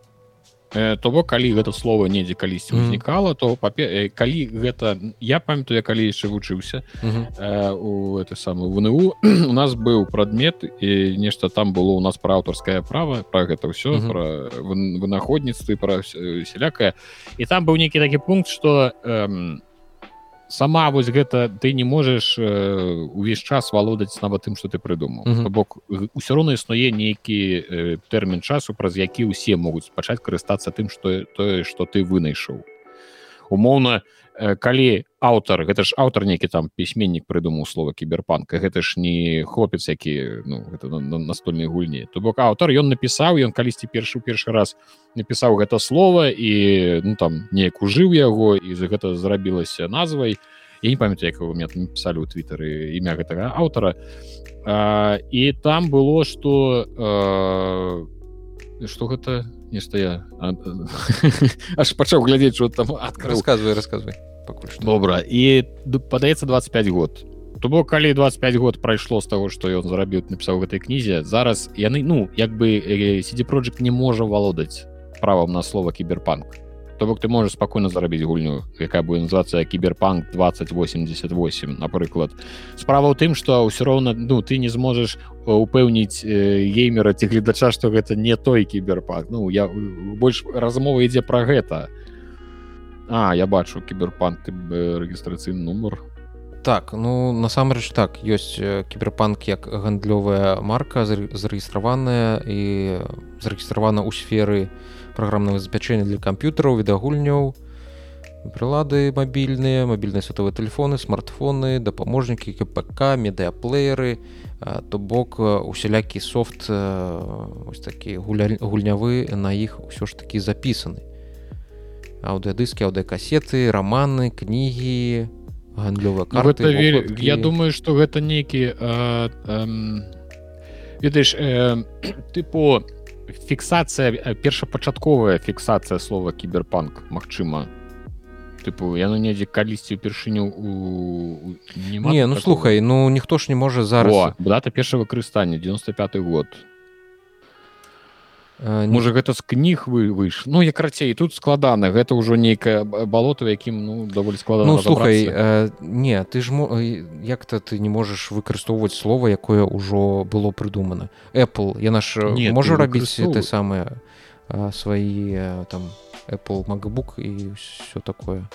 то бок калі гэта слово недзе калісьці ўзнікала то папе... э, калі гэта я памятаю я калі яшчэ вучыўся э, у это самую ВНУ у нас быў прадмет і нешта там было у нас пра аўтарскае права про гэта ўсё пра вын- вынаходніцтвы пра ўсё- сялякае і там быў нейкі такі пункт что эм, сама вось гэта ты не можаш э, увесь час валодаць нават тым что ты прыдумаў Мгм. То бок ўсё роўна існуе нейкі э, тэрмін часу праз які ўсе могуць пачаць карыстацца тым что тое что ты вынайшаў умоўна э, калі аўтар гэта ж аўтар нейкі там пісьменнік прыдумаў слова кіберпанка гэта ж не хлопец які ну гэта на, на настольнай гульні. То бок аўтар ён напісаў ён калісьці першы ў першы раз напісаў гэта слово і ну там неяк ужыў яго і за гэта зрабілася назвай. Я не памятаю як мне написали у твиттары імя гэтага аўтара. І там было что что гэта нешта я аж пачаў глядзець что там рассказывай рассказывай добра і падаецца 25 год. То бок калі 25 год прайшло з таго што ён зарабіў напісаў гэтай кнізе зараз яны ну як бы сидзі project не можа валодаць правам на слова кіберпанк то бок ты можаш спакойна зарабіць гульню якая будет называться кіберпанк 2088 напрыклад справа ў тым что ўсё роўна ну ты не зможаш упэўніць геймера ці гледача что гэта не той кіберпанк. Ну я больш размова ідзе про гэта. А я бачу кіберпанк рэгістрацыйны нумар так ну насамрэч так ёсць кіберпанк як гандлёвая марка зарэгістраваная і зарэгістравана ў сферы праграмнага забяспячэння для камп'ютараў відагульняў прылады мабільныя мабільныя световыя тэлефоны смартфоны дапаможнікі кПК медыаплееры то бок усялякі софт ось такі гульнявы на іх ўсё ж такі запісаны. Аўдыадыскі аўдыакасеты раманы кнігі гандлёвая ну, карта вер... я думаю что гэта нейкі ведаеш э, тыпу фіксацыя першапачатковая фіксацыя слова кіберпанк Мачыма тыпу яно недзе калісьці упершыню у не ну слухай ну ніхто ж не можа зараз дата першага выкарыстання 95 год. Э, можа гэта з кніг вы выйш ну я карацей тут складана гэта ўжо нейкае балото якім ну даволі складана ну, слухай э, не ты ж э, як-то ты не можаш выкарыстоўваць слова якое ўжо было прыдумана Apple яна ж не можа рабіць ты самае свае там Apple MacBook і все такое?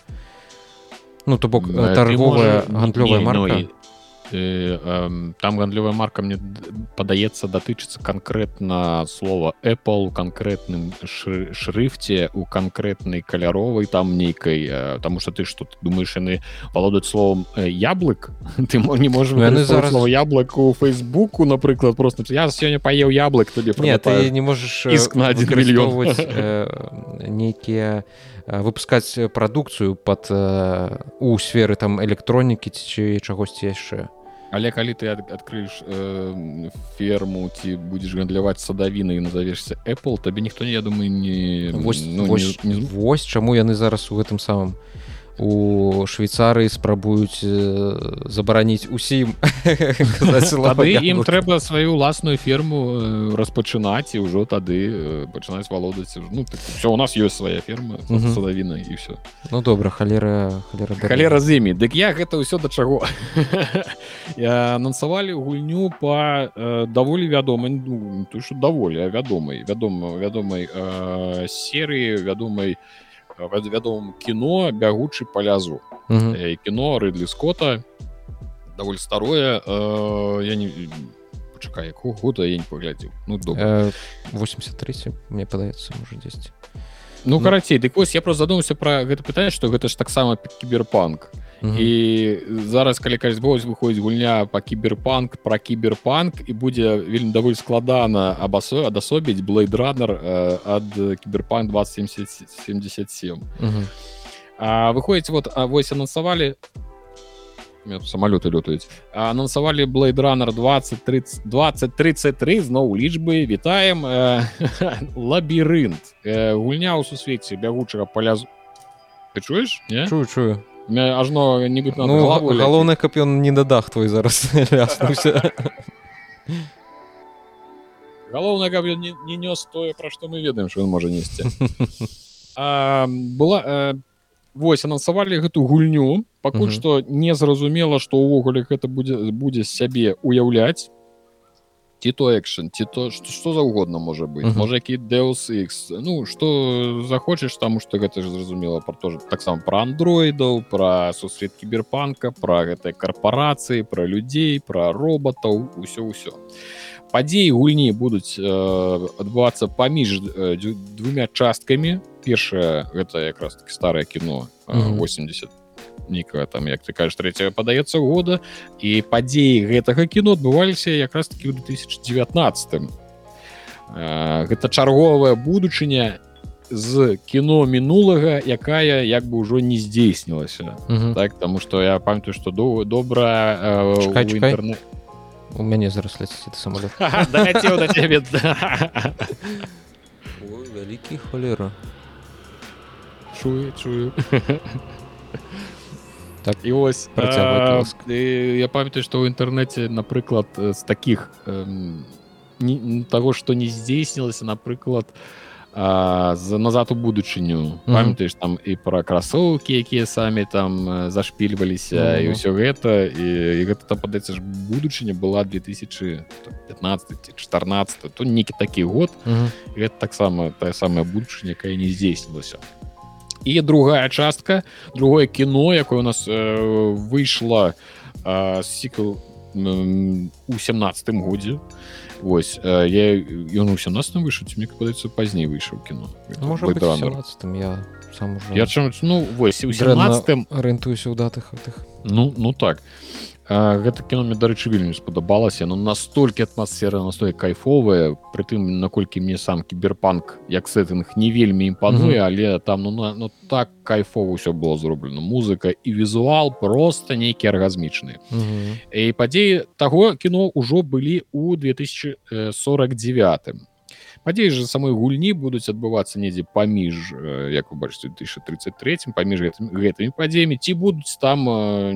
Ну то бок торговая гандлёвая марка э, э, там гандлёвая марка мне падаецца датычыцца канкрэтна слова Apple канкрэтным шрыфце у канкрэтнай каляровай там нейкай э, таму что ты что думаешь яны валодаць словом э, яблык ты не можешь яны зараз слова яблык у фейсбуку напрыклад просто я сёння паеў яблык нет ты не можешь иск на один мільён нейкія выпускаць прадукцыю под у сферы там электронікі ці чагосьці яшчэ але калі ты адкрыеш э, ферму ці будзеш гандляваць садавіны і назавешся Apple табе ніхто не я думаю не вось, ну, вось, не, вось чаму яны зараз у гэтым самым у швейцарыі спрабуюць забараніць усім ім трэба сваю уласную ферму распачынаць і ўжо тады пачынаць валодаць ну, так, все у нас ёсць свая ферма садавіна і все ну добра халера халера халера з імі дык я гэта ўсё да чаго? Анансавалі гульню по даволі вядомай ну, що даволі вядомай вядома вядомай серыі вядомай у вядомым кіно бягучы палязу кіно рыдлі скотта. Даволі старое. Э, я не пачакай якого года я не паглядзеў ну добра 83 мне падаецца можа 10 ну карацей дык вось я просто задумаўся пра гэта пытанне што гэта ж таксама кіберпанк і зараз калі кажуць вось выходзіць гульня по кіберпанк про кіберпанк і будзе вельмі даволі складана абасо адасобіць блейдранер ад кіберпанк 2077 выходзіць вот вось анансавалі самолеты лётаюць анансавалі блейдранер 20 30 20 33 зноў лічбы вітаем лабірынт гульня ў сусвеце бягучага палязу ты чуеш чую чую ажно нібыт ну, галоўнае каб ён не на дах твой зараз галоўнае каб ён не нёс тое пра што мы ведаем що ён можа несці была э, вось анансавалі гэту гульню. Пакуль што незразумела што ўвогуле гэта будзе будзе сябе уяўляць ці то экшн ці то что что заўгодна можа быть? Uh -huh. можа які deus x ну что захочаш таму что гэта ж зразумела про тоже таксама про андроидаў про сусвет кіберпанка про гэтай карпорацыі про людзей про роботаў усё ўсё падзеі гульні будуць э, адбывацца паміж э, двумя часткамі першае гэта якраз таки старое кіно э, uh -huh. 80 нейкага там як ты кажаш трэцяга падаецца года. І падзеі гэтага кіно адбываліся якраз таки ў 2019 гэта чарговая будучыня з кіно мінулага якая як бы ўжо не здзейснілася. Так тому что я памятаю что до добра интернет у мяне зараз ляціць самолет вялікі холера. Чую чую так і ось а, я памятаю что ў інтэрнэце напрыклад з таких того что не здзейснілася напрыклад за назад у будучыню памятаеш там і пра красоўкі якія самі там зашпільваліся mm -hmm. і ўсё гэта і, і гэта там падаецца ж будучыня была 2015 14 то некі такі год. Mm -hmm. гэта таксама тая самая будучыня якая не здзейснілася і другая частка другое кіно якое у нас э, выйшла э, сікл э, у 17 годзе. Вось э, я ён у 17 выйшаў мне падаецца пазней выйшаў кіно? Можа я сам уже... я чым ну вось у 17 арыентуюся ў датах тых ну ну так гэта кіно мне дарэчы вельмі спадабалася но настолькі атмасфера настой кайфовая прытым наколькі мне сам кіберпанк як сеттынг не вельмі імпануе mm -hmm. але там ну, на, ну так кайфова ўсё было зроблена музыка і візуал просто нейкі аргазмічны mm -hmm. і падзеі таго кіно ўжо былі у 2049 падзеі же самой гульні будуць адбывацца недзе паміж як вы бачыце 1033 паміж гэтымі, гэтымі падзеямі. Ці будуць там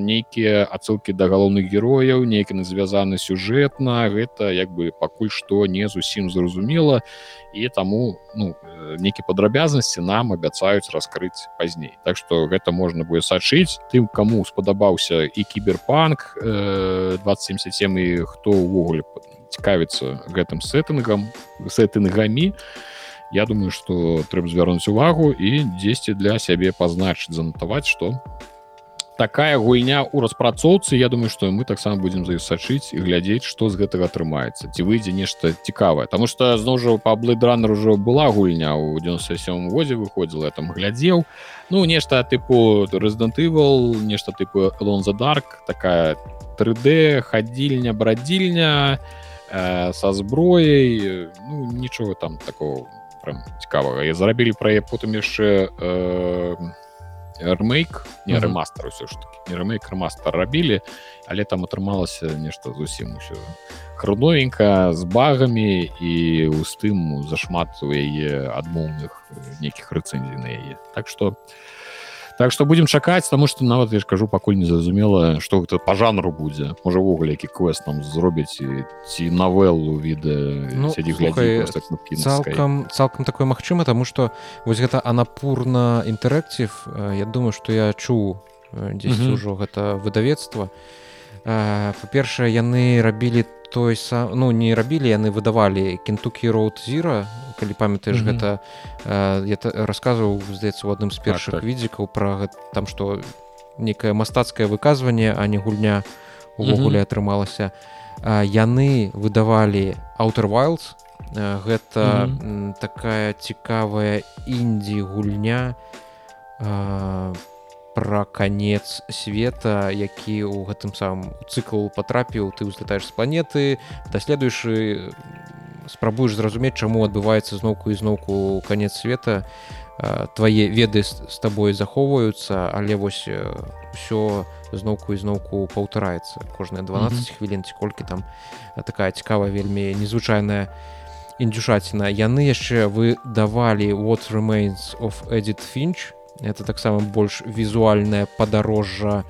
нейкія ацылкі да галоўных герояў нейкі на звязаны сюжэтна гэта як бы пакуль што не зусім зразумела. І таму ну нейкі падрабязнасці нам абяцаюць раскрыць пазней. Так што гэта можна будзе сачыць тым каму спадабаўся і кіберпанк э, 277 і хто ўвогуле цікавіцца гэтым сеттынгам сеттынгамі Я думаю что трэба звярнуць увагу і дзесьці для сябе пазначыць занатаваць что такая гульня ў распрацоўцы Я думаю что мы таксама будзем за сачыць і глядзець што з гэтага атрымаецца ці выйдзе нешта цікавае. Таму что зноў жа па блэдранер ужо была гульня ў 97 годзе выходзіла там глядзеў. Ну нешта тыпу Evil нешта тыпу лон за дарк такая 3D хадзільня брадзільня. і э, са зброяй ну, нічога там такого прям цікавага я зарабілі пра потым яшчэ э, ремейк не mm -hmm. рэмастер ўсё ж таки не ремейк ремастер рабілі але там атрымалася нешта зусім усё хрудновенька з багамі і ў тым зашмат у яе адмоўных нейкіх рэцэнзій на яе так что я Так што будзем чакаць таму што нават я ж кажу пакуль не зразумела што гэта па жанру будзе можа ўвогуле які квест там зробяць ці навелу відэа ну, цалкам цалкам такое магчыма таму што вось гэта анапурна інтэракців Я думаю што я чуў дзесь ўжо гэта выдавецтва па-першае яны рабілі той сам ну не рабілі яны выдавалі кентукі роуд зіра калі памятаеш mm -hmm. гэта э, я расказваў здаецца у адным з першых так, так. відзікаў пра там што некае мастацкае выказванне а не гульня увогуле mm -hmm. атрымалася а, яны выдавалі аўтер вайлз гэта mm -hmm. такая цікавая індзі гульня по пра канец света які ў гэтым самым цыкл патрапіў ты ўзлетаеш з планеты даследуеш спрабуеш зразумець чаму адбываецца зноўку ізноўку канец света. Твае веды з табой захоўваюцца але вось ўсё зноўку ізноўку паўтараецца кожныя 12 mm -hmm. хвілін ці колькі там такая цікавая вельмі незвычайная індюшаціна. Яны яшчэ вы давалі what remains of Эдит фінч это таксама больш візуальная падарожжа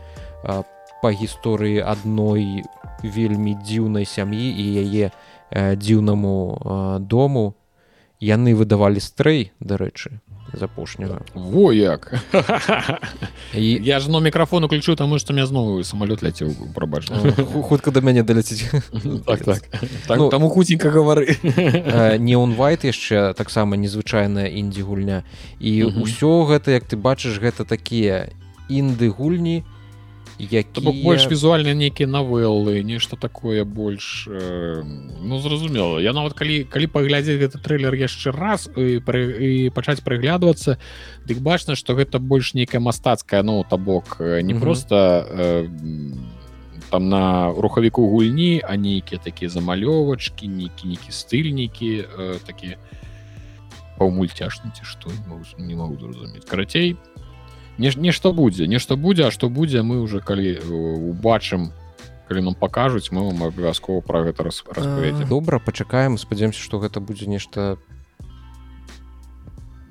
па гісторыі адной вельмі дзіўнай сям'і і яе дзіўнаму дому. Яны выдавалі стрэй дарэчы з апошняга во як. І я ж но мікрафон уключу таму што мне знову самолет ляцеў прабач хутка да мяне даляціць так, так. так, ну, таму хуценька гавары не онвайт яшчэ таксама незвычайная індзі гульня і ўсё гэта як ты бачыш гэта такія інды гульні які больш візуальна нейкія навелы нешта такое больш э, ну зразумела. Я нават калі калі паглядзець гэты трейлер яшчэ раз і, пры, і пачаць прыглядвацца дык бачна што гэта больш нейкая мастацкая ну то бок не mm -hmm. просто э, там на рухавіку гульні а нейкія такія замалёвачкі нейкі нейкі стыльнікі э, такія паўмульцяшны ці што не могу зразумець. Карацей не нешта будзе нешта будзе а што будзе мы уже калі убачым калі нам пакажуць мы вам абавязкова про гэта распаведзе добра пачакаем спадзяемся што гэта будзе нешта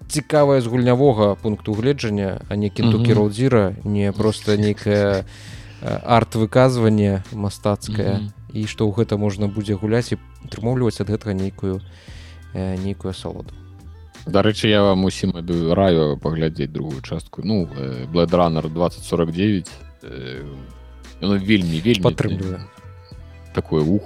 цікавае з гульнявога пункту гледжання а не кентукі роудзіра не просто нейкае арт выказванне мастацкае. І што ў гэта можна будзе гуляць і атрымоўліваць ад гэтага нейкую нейкую асалоду дарэчы я вам усім раю паглядзець другую частку. Ну блэдранер 2049 вельмі вельмі падтрымліваю такое ух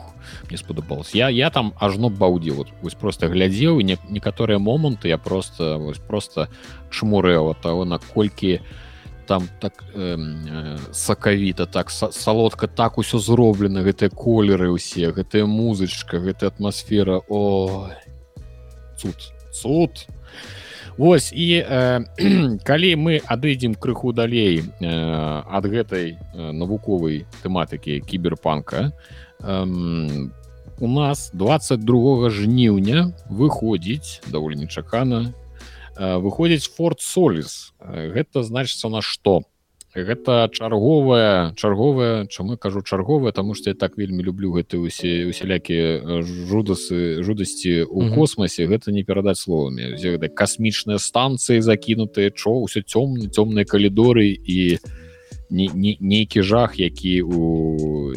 мне спадабалось я я там ажно баўдзе вот вось просто глядзеў не некаторыя моманты я просто вось просто чмурэва того наколькі там так э, э, сакавіта так салодка так усё зроблена гэтыя колеры ўсе гэтая музычка гэтая атмасфера. О цуд суд Вось і э, калі мы адыдзем крыху далей э, ад гэтай навуковай тэматыкі кіберпанка э, у нас 22 жніўня выходзіць даволі нечакана э, выходзіць форт соліс гэта значится на што гэта чарговая чарговая чаму кажу чарговая тому что я так вельмі люблю гэты усе усялякія жудасы жудасці у космосе гэта не перадаць словамі. Касмічныя станцыі закінутыя чо ўсё цёмны цёмныя калідоры і нейкі жах які у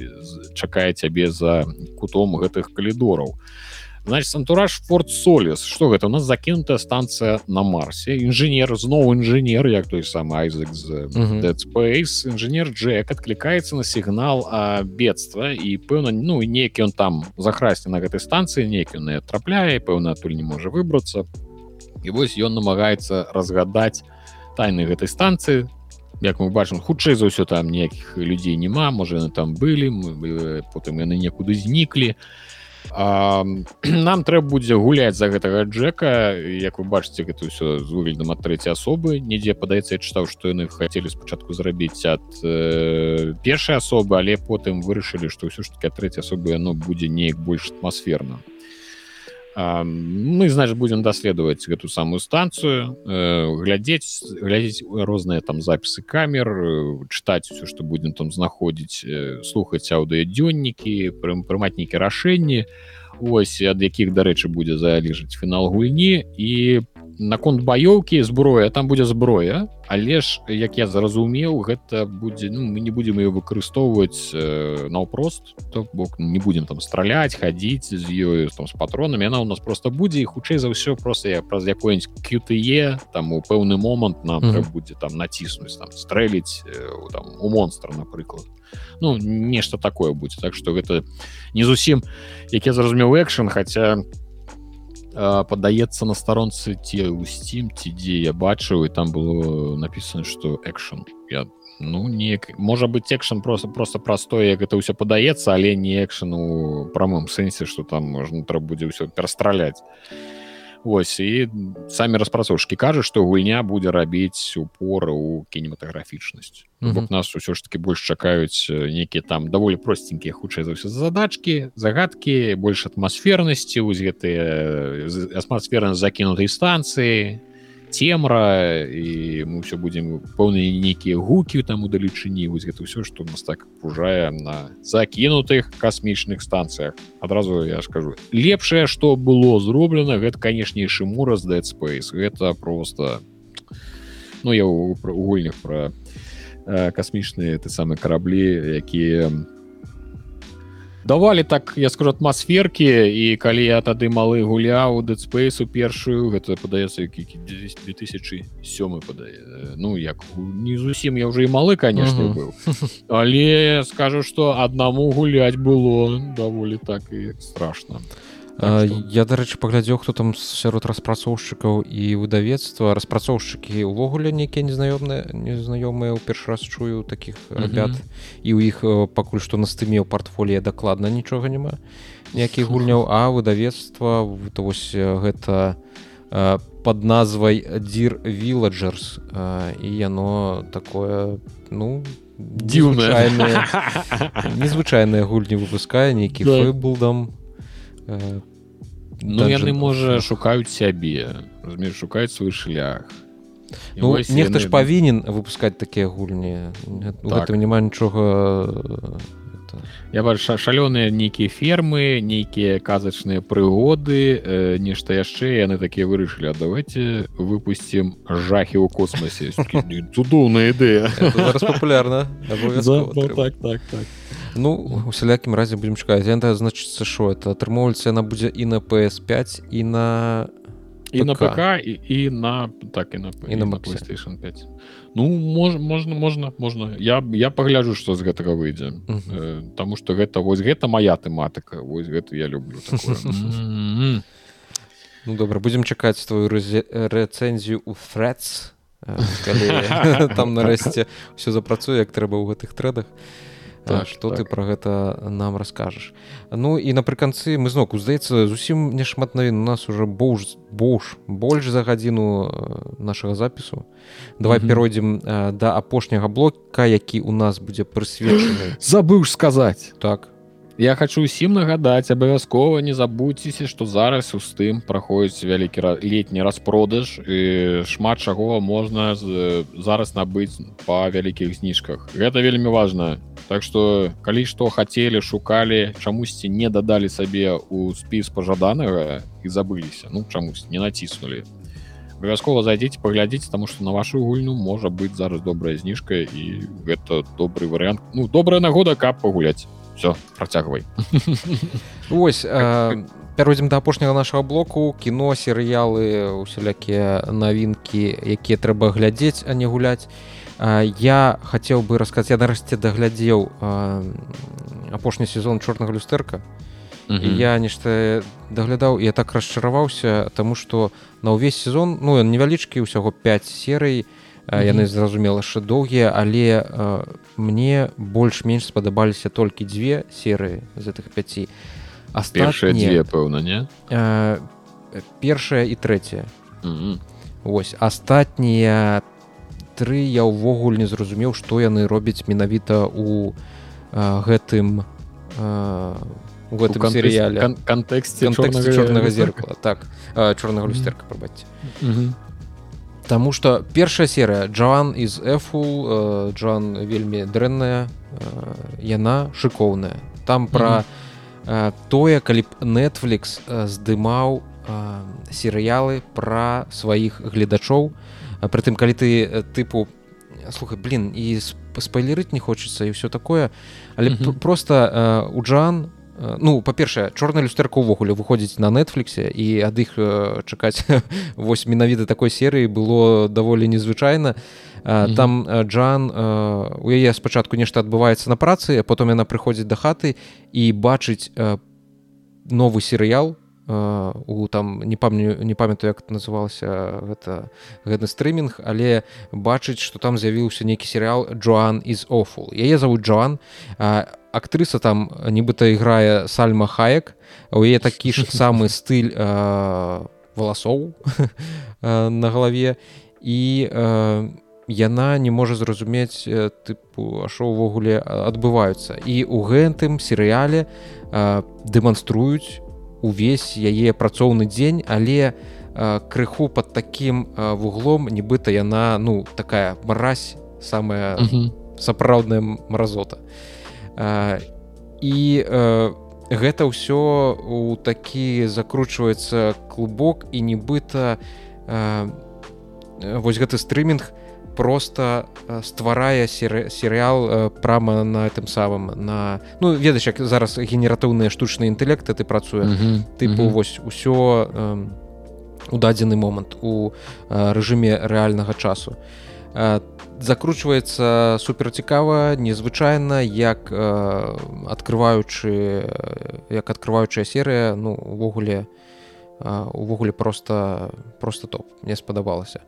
чакае цябе за кутом гэтых калідораў. а значит антураж форт солис что гэта у нас закінутая станцыя на марсе. Інжынер зноў інжынер як той сам айзек space. Інжынер джек отклікаецца на сігнал бедства. І пэўна ну нейкі он там захрасце на гэтай станцыі нейкі не трапляе пэўна адтуль не можа выбрацца і вось ён намагаецца разгадаць тайны гэтай станцыі як мы бачым хутчэй за ўсё там ніякіх людзей няма. Можа там былі мы потым яны некуды зніклі. і А, нам трэба будзе гуляць за гэтага джека. Як вы бачыце гэта ўсё з выглядам ад трэцяй асобы. Нідзе падаецца я чытаў што яны хацелі спачатку зрабіць ад э, першай асобы але потым вырашылі што ўсё ж таки трэцяй асобы яно будзе неяк больш атмасферна мы значит будем даследаваць гэту самую станцыю э, глядзець глядзець розныя там запісы камер э, чытаць все что будем там знаходзіць э, слухаць аўдыёдзённікі прымаць нейкія рашэнні ось ад якіх дарэчы будзе залежыць фінал гульні і по наконт баёўкі зброя там будзе зброя. Але ж як я зразумеў гэта будзе ну, мы не будзем ее выкарыстоўваць э, наўпрост. То бок не будем там страляць хадзіць з ёю там з патронамі. Она у нас просто будзе і хутчэй за ўсё просто я праз якой-нибудь QTE там у пэўны момант нам mm -hmm. будзе там націснуць там стрэліць э, там у монстра напрыклад. Ну нешта такое будзе. Так что гэта не зусім як я зразумеў экшн хотя там падаецца на старонцы ці ў steam ці дзе я бачыў і там было написано что экшн я ну не можа быть экшн просто просто простое як это ўсё падаецца але не экшн у прамым сэнсе что там можна трэба будзе ўсё перастраляць Вось і самі распрацоўшкі кажуць што гульня будзе рабіць упоры ў кінематаграфічнасць mm -hmm. нас ўсё ж таки больш чакаюць нейкія там даволі просценькія хутчэй за ўсё задачки загадкі больш атмасфернасці вось гэтыя атмасферна закінутай станцыі цемра і мы ўсё будзем поўныя нейкія гукі там удалечыні вось гэта ўсё што нас так пужае на закінутых касмічных станцыях. Адразу я скажу лепшае што было зроблена гэта канешне шымура з dead space. Гэта просто ну я у гульнях про касмічныя ты самыя караблі якія у давалі так я скажу атмасферкі і калі я тады малы гуляў дэдспейсу першую гэта падаецца 2007 падае ну як не зусім я уже і малы конечно быў. Але скажу что аднаму гуляць было даволі так і страшно а Так я дарэчы паглядзеў хто там сярод распрацоўшчыкаў і выдавецтва. Распрацоўшчыкі ўвогуле нейкія незнаёмныя незнаёмыя ў першы раз чую таких ребят. Mm -hmm. і ў іх пакуль што на стыме ў партфоліе дакладна нічога няма ніякіх гульняў а выдавецтва то вось гэта под назвай дзір виладжерс і яно такое ну дзіўнае незвычайныя гульні выпускае нейкі да. был там Ну яны можа шукаюць сябе шукаюць свой шлях. І Ну, нехта ж яны- павінен выпускаць такія гульні у Так. гэтым няма нічога э, Я бачу ша- шалёныя нейкія фермы нейкія казачныя прыгоды э, нешта яшчэ яны такія вырашылі а давайте выпусцім жахі ў космосе цудоўная ідэя трэба. так так так Ну у сялякім разе будзем чакаць это значыцца що это атрымоўваецца яна будзе і на PS5 і на і на ПК. І, і на так і на, І на Максе. PlayStation 5 Ну мож, можна можна можна я я пагляджу што з гэтага выйдзе Мгм. э, Таму што гэта вось гэта моя тэматыка вось гэта я люблю такое. М. Ну добра будзем чакаць твою рэзе- рэцэнзію у калі там нарэшце все запрацуе як трэба ў гэтых трэдах Так, что ты так. про гэта нам раскажаш Ну і напрыканцы мы зноку здаецца зусім не шмат навін. У нас уже боўж боўж больш за гадзіну э, нашага запісу. Давай Мгм. перайдзем э, да апошняга блока які у нас будзе прысвечаны. Забыў сказаць. Так Я хочу усім нагадаць абавязкова не забудзьцеся што зараз у стым праходзіць вялікі летні распродаж шмат чаго можна зараз набыць па вялікіх зніжках. Гэта вельмі важна. Так што калі што хацелі шукалі чамусьці не дадалі сабе у спіс пажаданага і забыліся ну чамусь не націснулі абавязкова зайдзіце паглядзіць таму што на вашу гульню можа быць зараз добрая зніжка і гэта добры варыянт ну добрая нагода каб пагуляць все працягвай ось э, пяройдзем да апошняга нашага блоку. Кіно серыялы усялякія навінкі якія трэба глядзець а не гуляць. А, я хацеў бы расказаць я нарэшце даглядзеў а, апошні сезон чорнага люстэрка я нешта даглядаў я так расчараваўся тому что на ўвесь сезон ну ён невялічкі ўсяго 5 серый а, яны Мгм. зразумела яшчэ доўгія але а, мне больш-менш спадабаліся толькі дзве серыі з гэтых 5 першыя дзве пэўна не? Першая і трэцяя Мгм. Вось астатнія тры я ўвогуле не зразумеў што яны робяць менавіта у а, гэтым а, у гэтым серыяле. кан- кантэксце чорнага чорнага зеркала. так. Чорнага Мгм. люстэрка прабачце. Таму што першая серыя Джоан из Эфу Джоан вельмі дрэнная э, яна шыкоўная там пра э, тое калі б Netflix э, здымаў э, серыялы пра сваіх гледачоў прытым калі ты э, тыпу слухай блин і сп- спойлерыць не хочацца і ўсё такое але Мгм. пр- просто э, у Джан э, ну па-першае чорная люстэрка ўвогуле выходзіць на нетфліксе і ад іх э, чакаць вось менавіта такой серыі было даволі незвычайна Мгм. там э, Джан э, у яе спачатку нешта адбываецца на працы потом яна прыходзіць да хаты і бачыць э, новы серыял э, у там не памню не памятаю як называлася гэта гэты стрымінг але бачыць што там з'явіўся нейкі серыял Джоан из Офул яе зовут Джоан а, актрыса там нібыта іграе сальма хаек. У яе такі ж самы стыль э, валасоў э, на галаве. І э, яна не можа зразумець э, тыпу що ўвогуле а, адбываюцца і у гэтым серыяле э, дэманструюць увесь яе працоўны дзень але э, крыху под таким э, вуглом нібыта яна ну такая мразь самая Мгм. сапраўдная мразота А, і э, гэта ўсё у такі закручваецца клубок і нібыта э, э, вось гэты стрымінг просто э, стварае серы- серыял э, прама на тым самым на ну ведаеш як зараз генератыўныя штучныя інтэлекты ты працуе Мгм. тыпу Мгм. вось усё у дадзены момант у э, рэжыме рэальнага часу закручваецца супер цікава незвычайна як адкрываючы як адкрываючая серыя ну увогуле э, увогуле просто просто топ мне спадабалася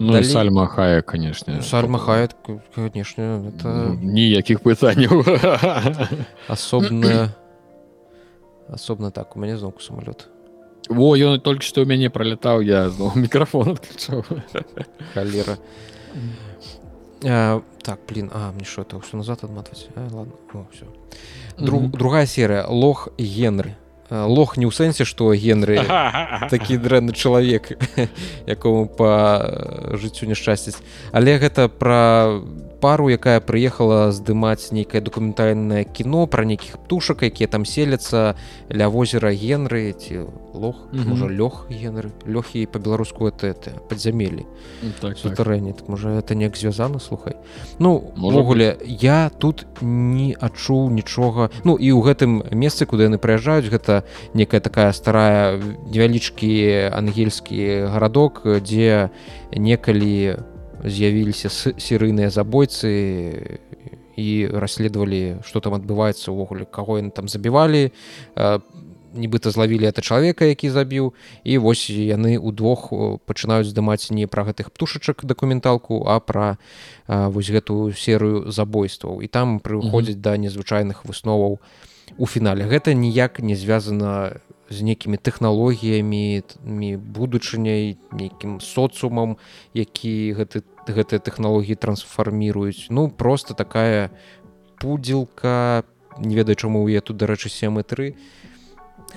Ну, Далей- і сальма хая конечно сальма хает конечно это ніякіх пытанняў асобна асобна так у мяне зноку самолет во ён толькі што ў мяне пролетаў я зноў мікрафон адключаў халера А, так блин а мне что это все назад адматваць а, ладно О, всё. Друг, Мгм. другая серыя лох генры лох не ў сэнсе што генры такі дрэнны чалавек якому па жыццю няшчасціць але гэта пра пару якая прыехала здымаць нейкае дакументальнае кіно пра нейкіх птушак якія там селяцца ля возера генры ці лох можа лёг генры. Лёгкі по-беларуску это падзямелі сутарэнне так, можа это неяк звязана слухай. Ну увогуле я тут не адчуў нічога. Ну і ў гэтым месцы куды яны прыязджаюць гэта некая такая старая невялічкі ангельскі гарадок дзе некалі у з'явіліся серыйныя забойцы і расследавалі что там адбываецца увогуле каго яны там забівалі. Нібыта злавілі это чалавека які забіў. І вось яны удвох пачынаюць здымаць не пра гэтых птушачак дакументалку а пра вось гэтую серыю забойстваў. І там прыходзіць да незвычайных высноваў. У фінале гэта ніяк не звязана з некімі тэхналогіямі будучыняй нейкім соцумам які гэты гэтыя тэхналогіі трансфарміруюць. Ну просто такая пудзілка не ведаю чаму я тут дарэчы семы 3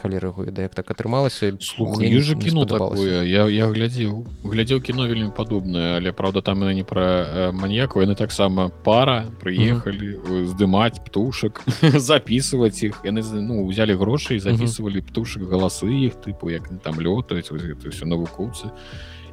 халеры да як так атрымалася слухаю кіно такое я я глядзеў глядзеў кіно вельмі падобнае але праўда там яны не пра э, маньяку яны таксама пара прыехалі mm -hmm. Э, здымаць птушак записываць іх яны ну взяли грошай записывалі mm -hmm. птушак галасы іх тыпу як там лётаюць гэта все навукоўцы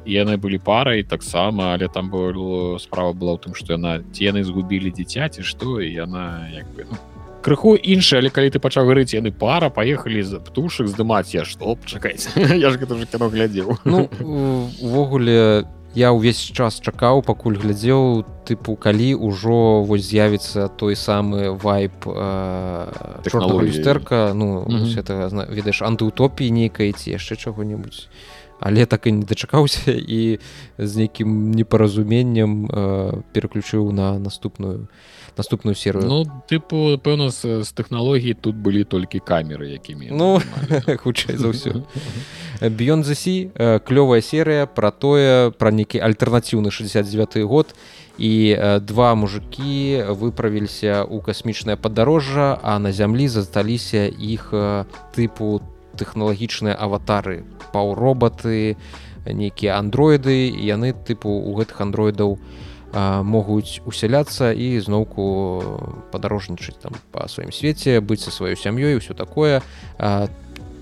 і яны былі парай таксама але там было справа была ў тым што яна ці яны згубілі дзіця ці што і яна як бы ну, крыху іншы але калі ты пачаў гаварыць яны пара паехалі за птушак здымаць я што чакаць. Я ж гэта уже кіно глядзеў. Ну увогуле я ўвесь час чакаў пакуль глядзеў тыпу калі ўжо вось з'явіцца той самы вайп люстэрка ну mm -hmm. это ведаеш антыутопіі нейкай ці яшчэ чаго-небудзь. Але так і не дачакаўся і з нейкім непаразуменнем пераключыў на наступную наступную серыю Ну тыпу пэўна з, з тэхналогій тут былі толькі камеры якімі ну хутчэй за ўсё б'ён засі клёвая серыя пра тое пра нейкі альтэрнацыўны 69 год. І два мужикі выправіліся ў касмічнае падарожжа а на зямлі засталіся іх тыпу тэхналагічныя аватары паўробаты нейкія андроіды яны тыпу у гэтых андроідаў у могуць усяляцца і зноўку падарожнічаць там па сваім свеце быць са сваёй сям'ёй ўсё такое.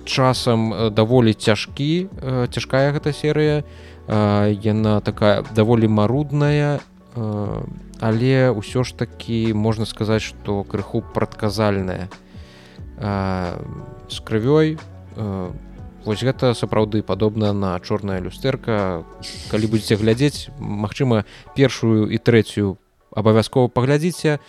Часам даволі цяжкі цяжкая гэта серыя яна такая даволі марудная. Але ўсё ж такі можна сказаць што крыху прадказальная з крывёй вось гэта сапраўды падобна на чорная люстэрка. Калі будзеце глядзець Мачыма першую і трэцюю абавязкова паглядзіце.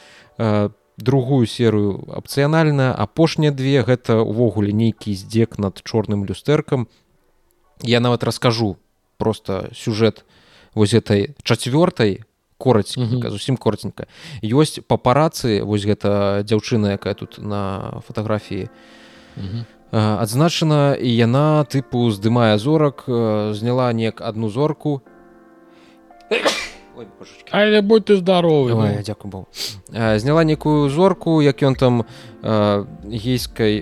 Другую серыю апцыянальна апошнія две гэта ўвогуле нейкі здзек над чорным люстэркам. Я нават раскажу просто сюжэт вось этой чацвёртай кораць зусім коротенька ёсць папарацы вось гэта дзяўчына якая тут на фатаграфіі адзначана і яна тыпу здымае зорак зняла неяк одну зорку. Але будь ты здоровы дзякую бо зняла некую зорку як ён там гейскай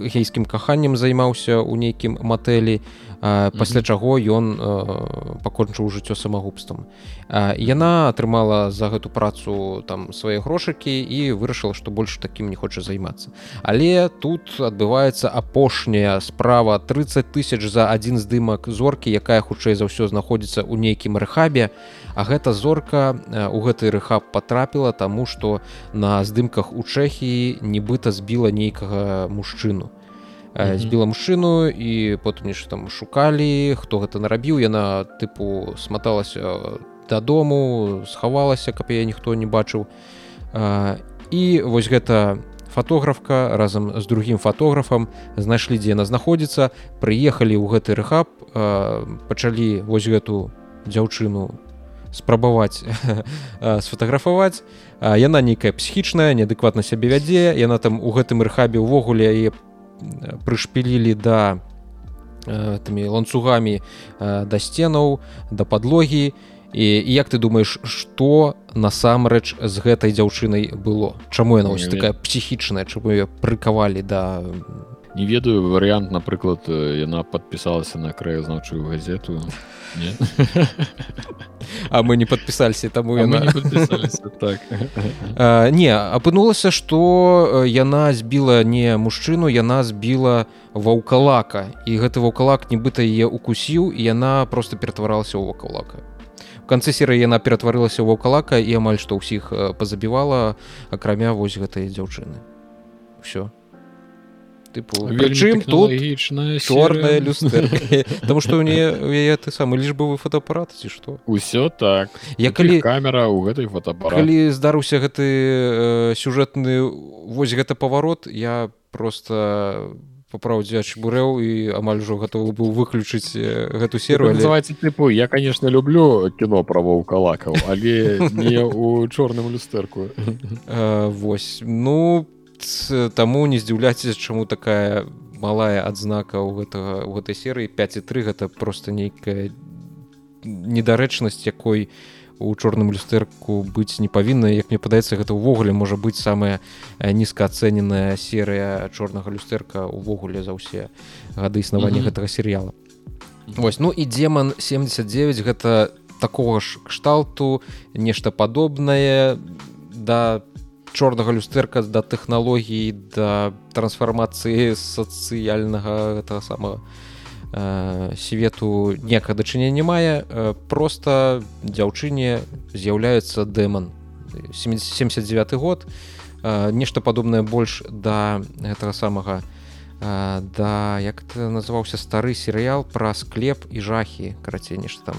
гейскім каханнем займаўся ў нейкім матэлі пасля чаго ён пакончыў жыццё самагубствам. Яна атрымала за гэту працу там свае грошыкі і вырашыла што больш такім не хоча займацца. Але тут адбываецца апошняя справа. 30 тысяч за адзін здымак зоркі якая хутчэй за ўсё знаходзіцца ў нейкім рэхабе. А гэта зорка у гэты рэхаб потрапіла таму што на здымках у чэхіі нібыта збіла нейкага мужчыну збіла мужчыну і потым нешта там шукалі хто гэта нарабіў. Яна тыпу сматалася дадому схавалася каб я ніхто не бачыў. І вось гэта фатографка разам з другім фатографам знайшлі дзе яна знаходзіцца прыехалі ў гэты рэхаб пачалі вось гэту дзяўчыну спрабаваць сфотаграфаваць яна нейкая псіхічная неадэкватна сябе вядзе. Яна там у гэтым рэхабе ўвогуле яе прышпілілі да тымі ланцугамі да сценаў да падлогі. І, і як ты думаеш што насамрэч з гэтай дзяўчынай было? Чаму яна ось такая псіхічная? Чаму ее прыкавалі да не ведаю варыянт напрыклад яна подпісалася на краязнаўчую газету. А мы не подпісаліся таму яна. не так. А, не апынулася што яна збіла не мужчыну яна збіла ваўкалака. І гэты ваўкалак нібыта яе укусіў і яна просто ператваралася ў ваўкалака. В канцы серыі яна ператварылася ў ваўкалака і амаль што ўсіх э, пазабівала акрамя вось гэтай дзяўчыны. Все тыпу прычым тут чорная люстэрка Таму што ў не у яе ты самы лічбавы фотоапарат ці што усё так. Я калі камера ў гэтай фотоапарат калі здарыўся гэты э, сюжэтны вось гэта паварот я просто по праўдзе чбурэў і амаль ужо гатовы быў выключыць э, гэту серыю але... называется тыпу я конечно люблю кіно пра воўкалакаў але не у чорным люстэрку э, вось ну ц- таму не здзіўляцеся чаму такая малая адзнака ў гэтага у гэтай серыі 5,3 гэта просто нейкая недарэчнасць якой у чорным люстэрку быць не павінна як мне падаецца гэта ўвогуле можа быць самая э, нізкаацэненая серыя чорнага люстэрка увогуле за ўсе гады існавання Мгм. гэтага серыяла Вось ну і демон 79 гэта такого ж кшталту нешта падобнае да чорнага люстэрка да тэхналогій да трансфармацыі сацыяльнага гэтага самага э, свету некага дачынення не мае. Э, просто дзяўчыне з'яўляецца дэман. 79 год. Э, нешта падобнае больш да гэтага самага э, да як это называўся стары серыял пра склеп і жахі карацей нешта там.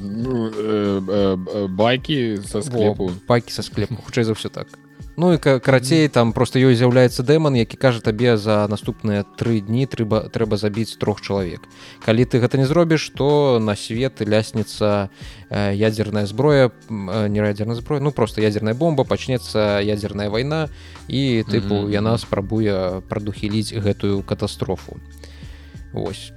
Ну, э, э, э, байкі са склепу. пайкі са склепу хутчэй за ўсё так Ну і ка- карацей там просто ёй з'яўляецца дэман які кажа табе за наступныя тры дні трэба трэба забіць трох чалавек. Калі ты гэта не зробіш то на свет лясніца э, ядзерная зброя э, не ядзерная зброя ну просто ядзерная бомба пачнецца ядзерная вайна і тыпу Мгм. яна спрабуе прадухіліць гэтую катастрофу. Вось.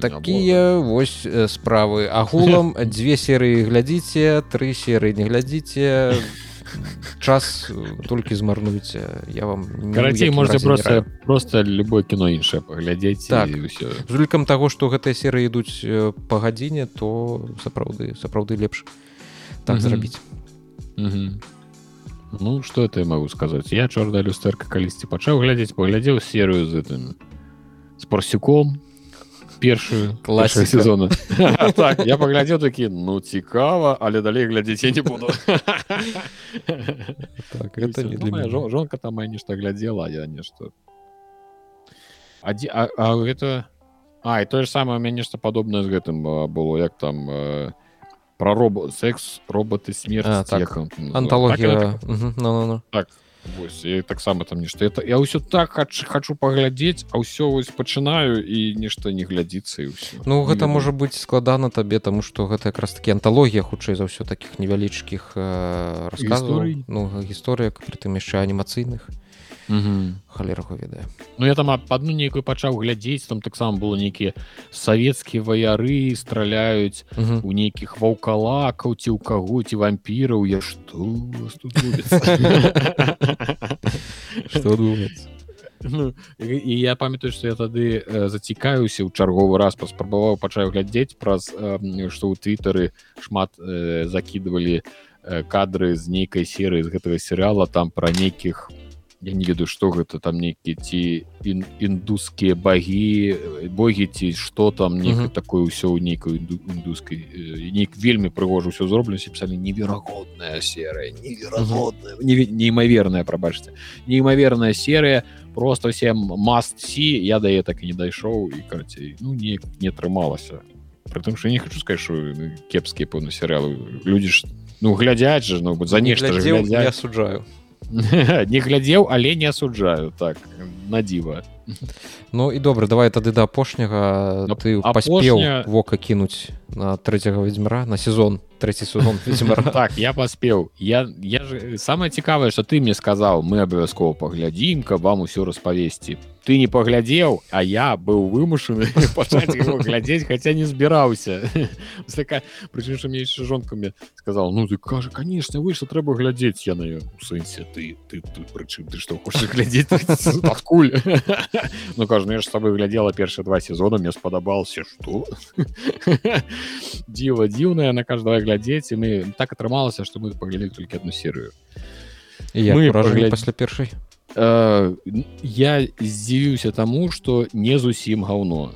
Такія вось э, справы. Агулам дзве серыі глядзіце тры серыі не глядзіце час э, толькі змарнуйце я вам карацей не просто просто любое кіно іншае паглядзець Так. з улікам таго што гэтыя серыі ідуць э, па гадзіне то сапраўды сапраўды лепш так Мгм. зрабіць Мгм. Ну что это я могу сказаць я чорная люстэрка калісьці пачаў глядзець паглядзеў серыю з гэтым з парсюком першую Класіка. першага сезона так я паглядзеў такі ну цікава але далей глядзець я не буду так І гэта всё. не Ну, для моя мяне. жон- жонка там моя нешта глядзела а я нешта а, дзе- а, а гэта а і тое ж самае у мяне нешта падобнае з гэтым а, было як там э, про робот секс роботы смерць А, так. як он там называецца? анталогія Мгм, ну-ну-ну. Вось, я таксама там нешта это я ўсё так хач, хачу паглядзець а ўсё вось пачынаю і нешта не глядзіцца і ўсё Ну гэта ведаю. можа быць складана табе таму што гэта якраз такі анталогія хутчэй за ўсё такіх невялічкіх э, расказаў Гісторый? ну гісторыяк прытым яшчэ анімацыйных Халерго ведае Ну я там ад- адну нейкую пачаў глядзець там таксама было нейкія савецкія ваяры страляюць у нейкіх ваўкалакаў ці ў каго ці вампіраў я што што адбываецца Ну, і, я памятаю што я тады э, зацікаюся ў чарговы раз паспрабаваў пачаў глядзець праз э, што ў твиттары шмат э, закидывалі э, кадры з нейкай серыі з гэтага серыяла там пра нейкіх я не ведаю што гэта там нейкі ці ін, індускія багі э, богі ці што там некае Мгм. такое ўсё ў нейкай інду, індускай э, нейк вельмі прыгожа ўсё зроблена пісалі неверагодная серыя неверагодная неве- неймаверная прабачце неймаверная серыя просто все маст сі я да яе так і не дайшоў і карацей ну не не атрымалася притым что не хочу сказать что ну, кепскія пэўна серыялы людзі ж ну глядзяць же ну за нешта я асуджаю не глядзеў але не асуджаю так на дзіва Ну і добра давай тады да апошняга. Ты апошня- паспеў вока кінуць на трэцяга ведзьмара на сезон трэці сезон так я паспеў. Я я же самое цікавае что ты мне сказаў мы абавязкова паглядзім каб вам усё распавесці. Ты не паглядзеў а я быў вымушаны глядзець хаця не збіраўся. Прычым что мне яшчэ жонка мне сказал ну ты кажа конечно выйшла трэба глядзець я на ёю у сэнсе ты ты тут прычым ты што хочаш глядзець? Адкуль ну кажу ну, я ж с тобой глядела першыя два сезона мне спадабалася что дзіва дзіўная на каждого глядзець і мы так атрымалася что мы паглядзелі толькі одну серыю мы паглядзелі пасля першай э, я здзівіўся таму что не зусім гаўно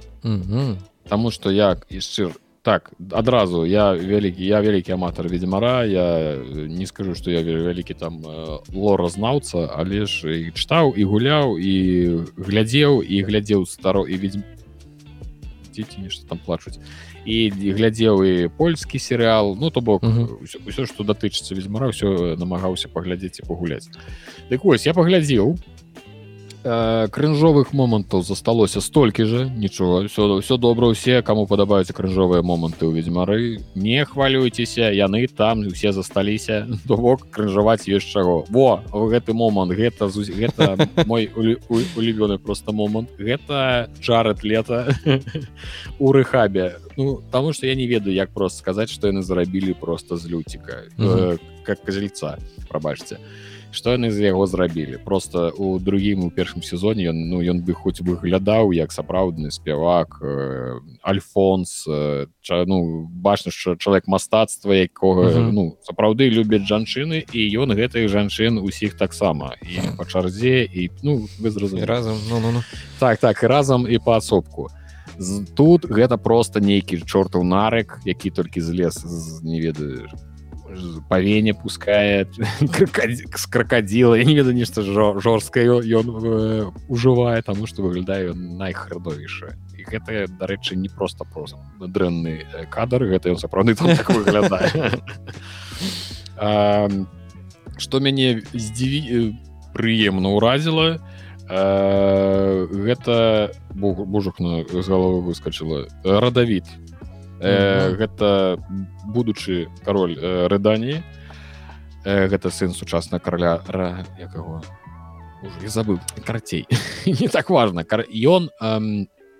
Таму что як і шчыр так адразу я вялікі я вялікі аматар ведзьмара я не скажу что я вялікі там э, лоразнаўца але ж і чытаў і гуляў і глядзеў і глядзеў старо і ведь дзеці нешта там плачуць і глядзеў і польскі серыал ну то бок ўсё што датычыцца ведьзьмара ўсё намагаўся паглядзець і пагуляць дык вось я паглядзеў Э, крынжовых момантаў засталося столькі же. Нічога все все добра усе кому падабаюцца крыжовыя моманты ў ведьмары не хвалюйцеся яны там усе засталіся то бок крыжаваць ёсць чаго во гэты момант гэта гэта мой улюбёны просто момант гэта джаред лета у рэхабе ну таму что я не ведаю як просто сказаць что яны зарабілі просто з люціка как казельца прабачце а что яны з яго зрабілі просто у другім у першым сезоне ён ну ён бы хоць выглядаў як сапраўдны спявак э, альфонс э, ча, ну бачна що чалавек мастацтва якога uh -huh. ну сапраўды любяць жанчыны і ён гэтых жанчын усіх таксама. І па чарзе і ну вы зразумелі. Разам ну, ну, ну. так так разам і паасобку тут гэта просто нейкі чортаў нарык які толькі злез з не ведаю по вене пускает с крокодила я не веду нешта жорсткае ён э, ужывае таму что выглядаю найхардовіша і гэта дарэчы не просто просто дрэнны э, кадр гэта ён сапраўды так выглядае что мяне здзіві э, прыемна ўразіла гэта божухна з головы выскочыла радавід э, гэта будучы кароль э, рыдані э, гэта сын сучасна караля ра якаго я забыл карацей. Не так важно ён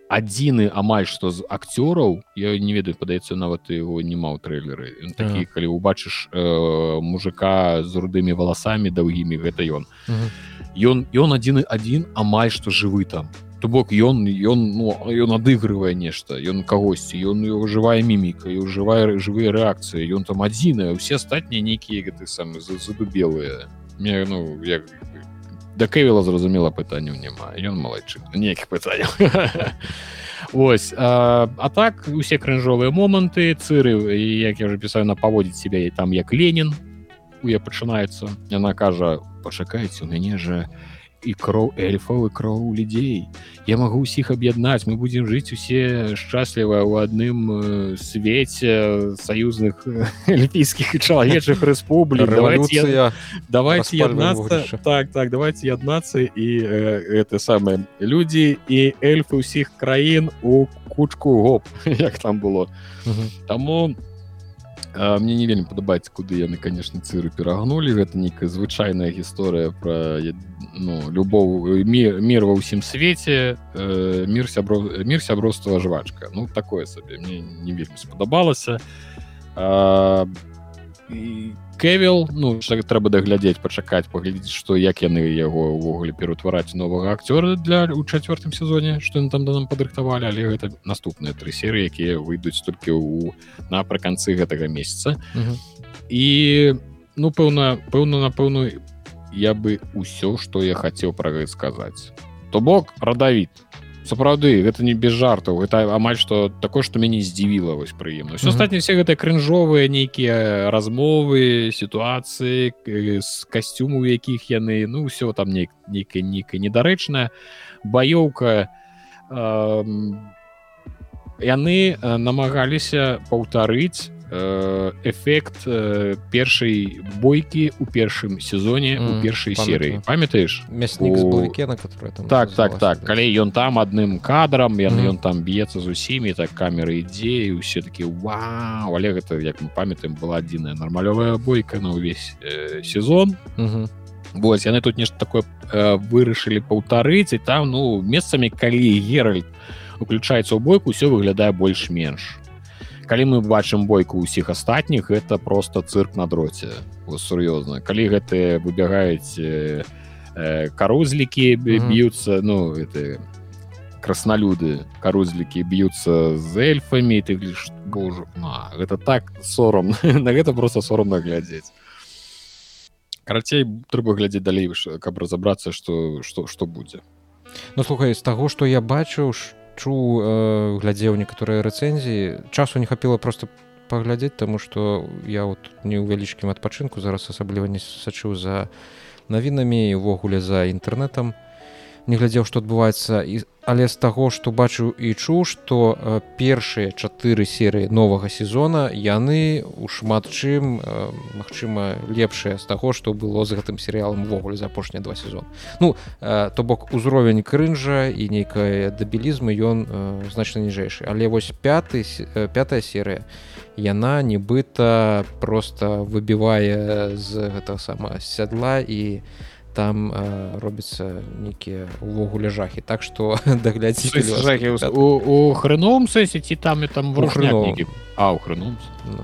адзіны амаль што з акцёраў. Я не ведаю падаецца нават его нема ў трэйлеры. Такі ага. калі убачыш э, мужика з рудымі валасамі даўгімі гэта ён. Ён ён адзіны адзін амаль што жывы там то бок ён ён ну, ён адыгрывае нешта ён кагосьці ён жывая міміка і ўжывае жывыя рэакцыі ён там адзіная усе астатнія нейкія гэты самы задубелыя мне ну як да кевіла зразумела пытанняў няма ён малайчы нейкіх пытанняў Вось а, а так усе крыжовыя моманты цыры як я уже пісаю на паводзіць себя і там як Ленін у я пачынаецца яна кажа пачакайце у мяне же я і кроў эльфаў і кроў людзей я магу ўсіх аб'яднаць мы будзем жыць усе шчасліва ў адным э, свеце саюзных эльфійскіх і чалавечых рэспублік давайте давайте яднацца так так давайте яднацца і э, это самае людзі і эльфы ўсіх краін у кучку гоп як там было. Таму у мне не вельмі падабаецца куды яны конечно цыры перагнулі. Гэта нейкая звычайная гісторыя про ну, любоў мир, мир ва ўсім свеце э, мир сябро мир сяброства жвачка. Ну такое сабе. Мне не вельмі спадабалася. А, і кевіл ну трэба даглядзець пачакаць паглядзець што як яны яго ўвогуле пераўтвараць новага акцёра для у чацвёртым сезоне што там да нам падрыхтавалі але гэта наступныя тры серы якія выйдуць толькі ў напрыканцы гэтага месяца і ну пэўна пэўна напэўну я бы ўсё што я хацеў пра гэта сказаць то бок радавід сапраўды гэта не без жартаў. Это амаль што такое што мяне здзівіла вось прыемна. Все астатні все гэтыя крынжовыя нейкія размовы сітуацыі з касцюму якіх яны ну ўсё там нейк нейкая нейкая недарэчная баёўка. Э, яны намагаліся паўтарыць Э, эфект э, першай бойкі у першым сезоне у першай серыі памятаеш мяснік у... на который так так так. калі ён там адным кадрам ён ён там б'ецца з усімі так камеры ідзе і ўсе такі вау! Але гэта як мы памятаем была адзіная нармалёвая бойка на ўвесь э, сезон. Вось яны тут нешта такое э, вырашылі паўтарыць і там ну месцамі калі геральд уключаецца ў бойку ўсё выглядае больш-менш калі мы бачым бойку ўсіх астатніх это просто цырк на дроце. Сур'ёзна. Калі гэтыя выбягаюць э, карузлікі б'юцца ну это краснолюды карузлікі б'юцца з эльфамі ты лишь божу на гэта так сором на гэта просто соромна глядзець карацей трэба глядзець далей каб разабрацца что что что будзе. Ну слухай з таго што я бачыў чу э, глядзеў некаторыя рэцэнзіі часу не хапіла просто паглядзець таму што я вот не ў вялічкім адпачынку зараз асабліва не сачыў за навінамі увогуле за інтэрнэтам не глядзеў што адбываецца. І але з таго што бачыў і чуў што першыя чатыры серыі новага сезона яны у шмат чым магчыма лепшыя з таго што было з гэтым серыялам увогуле за апошнія два сезон ну то бок узровень крынжа і нейкая дабілізмы ён значна ніжэйшы. Але вось пяты э, пятая серыя яна нібыта просто выбівае з гэтага сама сядла і не там э, робіцца нейкія увогуле жахі. Так что даглядзі у хрыном сессі ці там і там а у хрыном ну.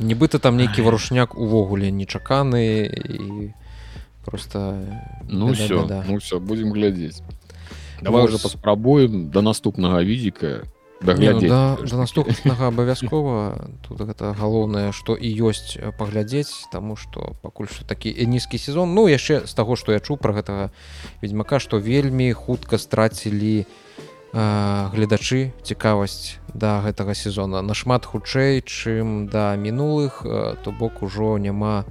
нібыта там нейкі варушняк увогуле нечаканы і просто ну все ну все будем глядзець. Давай уже паспрабуем до наступнага візіка і ну, да, да наступнага абавязкова тут гэта галоўнае што і ёсць паглядзець таму што пакуль што такі нізкі сезон. Ну яшчэ з таго што я чуў пра гэтага ведьмака што вельмі хутка страцілі гледачы цікавасць да гэтага сезона. Нашмат хутчэй чым да мінулых то бок ужо няма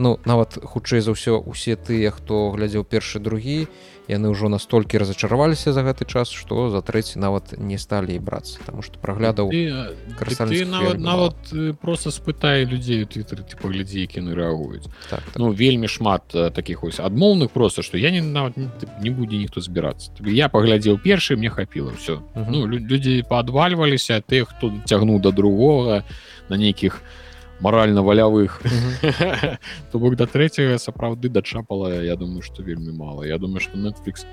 ну нават хутчэй за ўсё усе тыя хто глядзеў першы другі. і яны ўжо настолькі разочараваліся за гэты час что за трэці нават не сталі і брацца потому что праглядаў нават, нават просто спытай людзей твиттер ты паглядзі кіны рэагуюць. Так, так. ну вельмі шмат таких ось адмоўных просто что я не нават не будзе ніхто збірацца. Я паглядзеў першы мне хапіла все ну людзі падвальваліся ты хто цягнуў да другога на нейкіх на маральна валявых то бок да трэцяга сапраўды дачапала я думаю что вельмі мало я думаю что netflix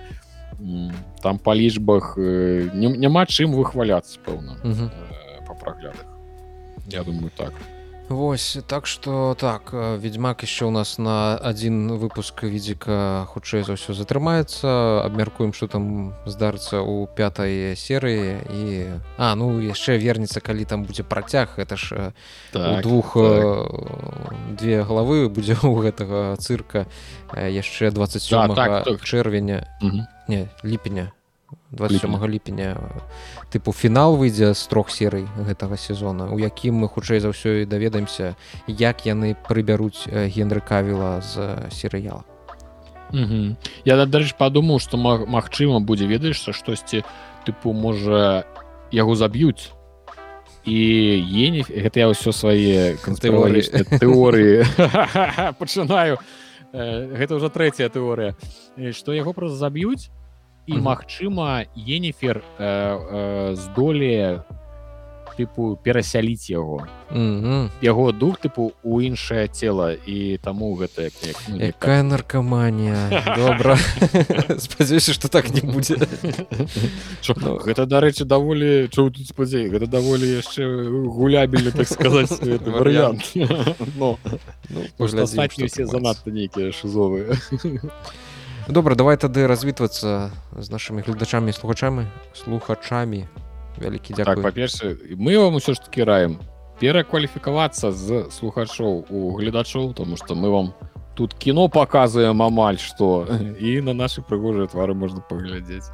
там па лічбах няма чым выхваляцца пэўна по праглядах. Я думаю так. то Вось так что так ведьмак еще у нас на один выпуск відзіка хутчэй за ўсё затрымаецца. Абмяркуем что там здарыцца у пятой серыі і а ну яшчэ вернется калі там будзе працяг. Это ж так, двух так. две главы будзе у гэтага цырка яшчэ 27 да, так, чэрвеня. Не ліпеня 27 ліпеня тыпу фінал выйдзе з трох серый гэтага сезона у якім мы хутчэй за ўсё і даведаемся як яны прыбяруць генры кавіла з серыяла. Я дарэч падумаў што магчыма будзе ведаешся штосьці тыпу можа яго заб'юць. І ені гэта я ўсё свае тэорыі. пачынаю. Гэта ўжо трэцяя тэорыя. Што яго просто заб'юць і магчыма енефер э, э, здолее тыпу перасяліць яго яго дух тыпу у іншае цело і таму гэта як, як, ну, якая наркоманія добра. Спадзяюся что так не будзе. Ну, гэта дарэчы даволі чу тут спадзей гэта даволі яшчэ гулябельны так сказать варыянт. Ну, все занадта нейкія шизовыя добра давай тады развітвацца з нашымі гледачамі слухачамі слухачамі. Вялікі так, па-перша мы вам усё ж таки раем перакваліфікавацца з слухачоў у гледачоў тому что мы вам тут кіно показываем амаль что і на наши прыгожыя твары можна паглядзець.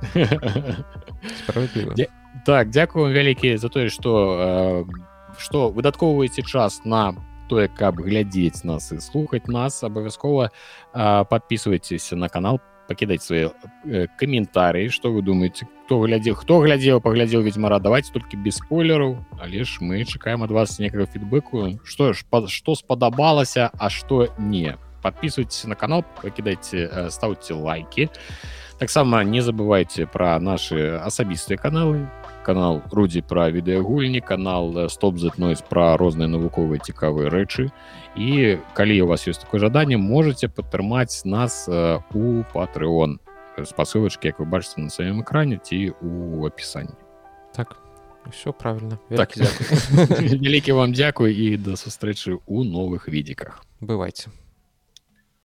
Так дзякую вялікі за тое что что выдаткоўваеце час на тое каб глядзець нас і слухаць нас абавязкова подписывайтесь на канал пакідаць свае э, каментарыі что вы думаете кто глядзеў хто глядзеў паглядзеў ведьмара давайте толькі без спойлераў але ж мы чакаем ад вас некага фідбэку что ж па, што спадабалася а что не. Подписывайтесь на канал пакідайце э, ставце лайки. Таксама не забывайте про наши асабістыя каналы канал рудзі пра відэагульні канал стоп затнойс пра розныя навуковыя цікавыя рэчы. І калі у вас ёсць такое жаданне можете падтрымаць нас у патreon спасылачки як вы бачыце на сваім экране ці у опісанні так все правильно так, вялікі вам дзякуй і да сустрэчы у новых відзіках. Бывайце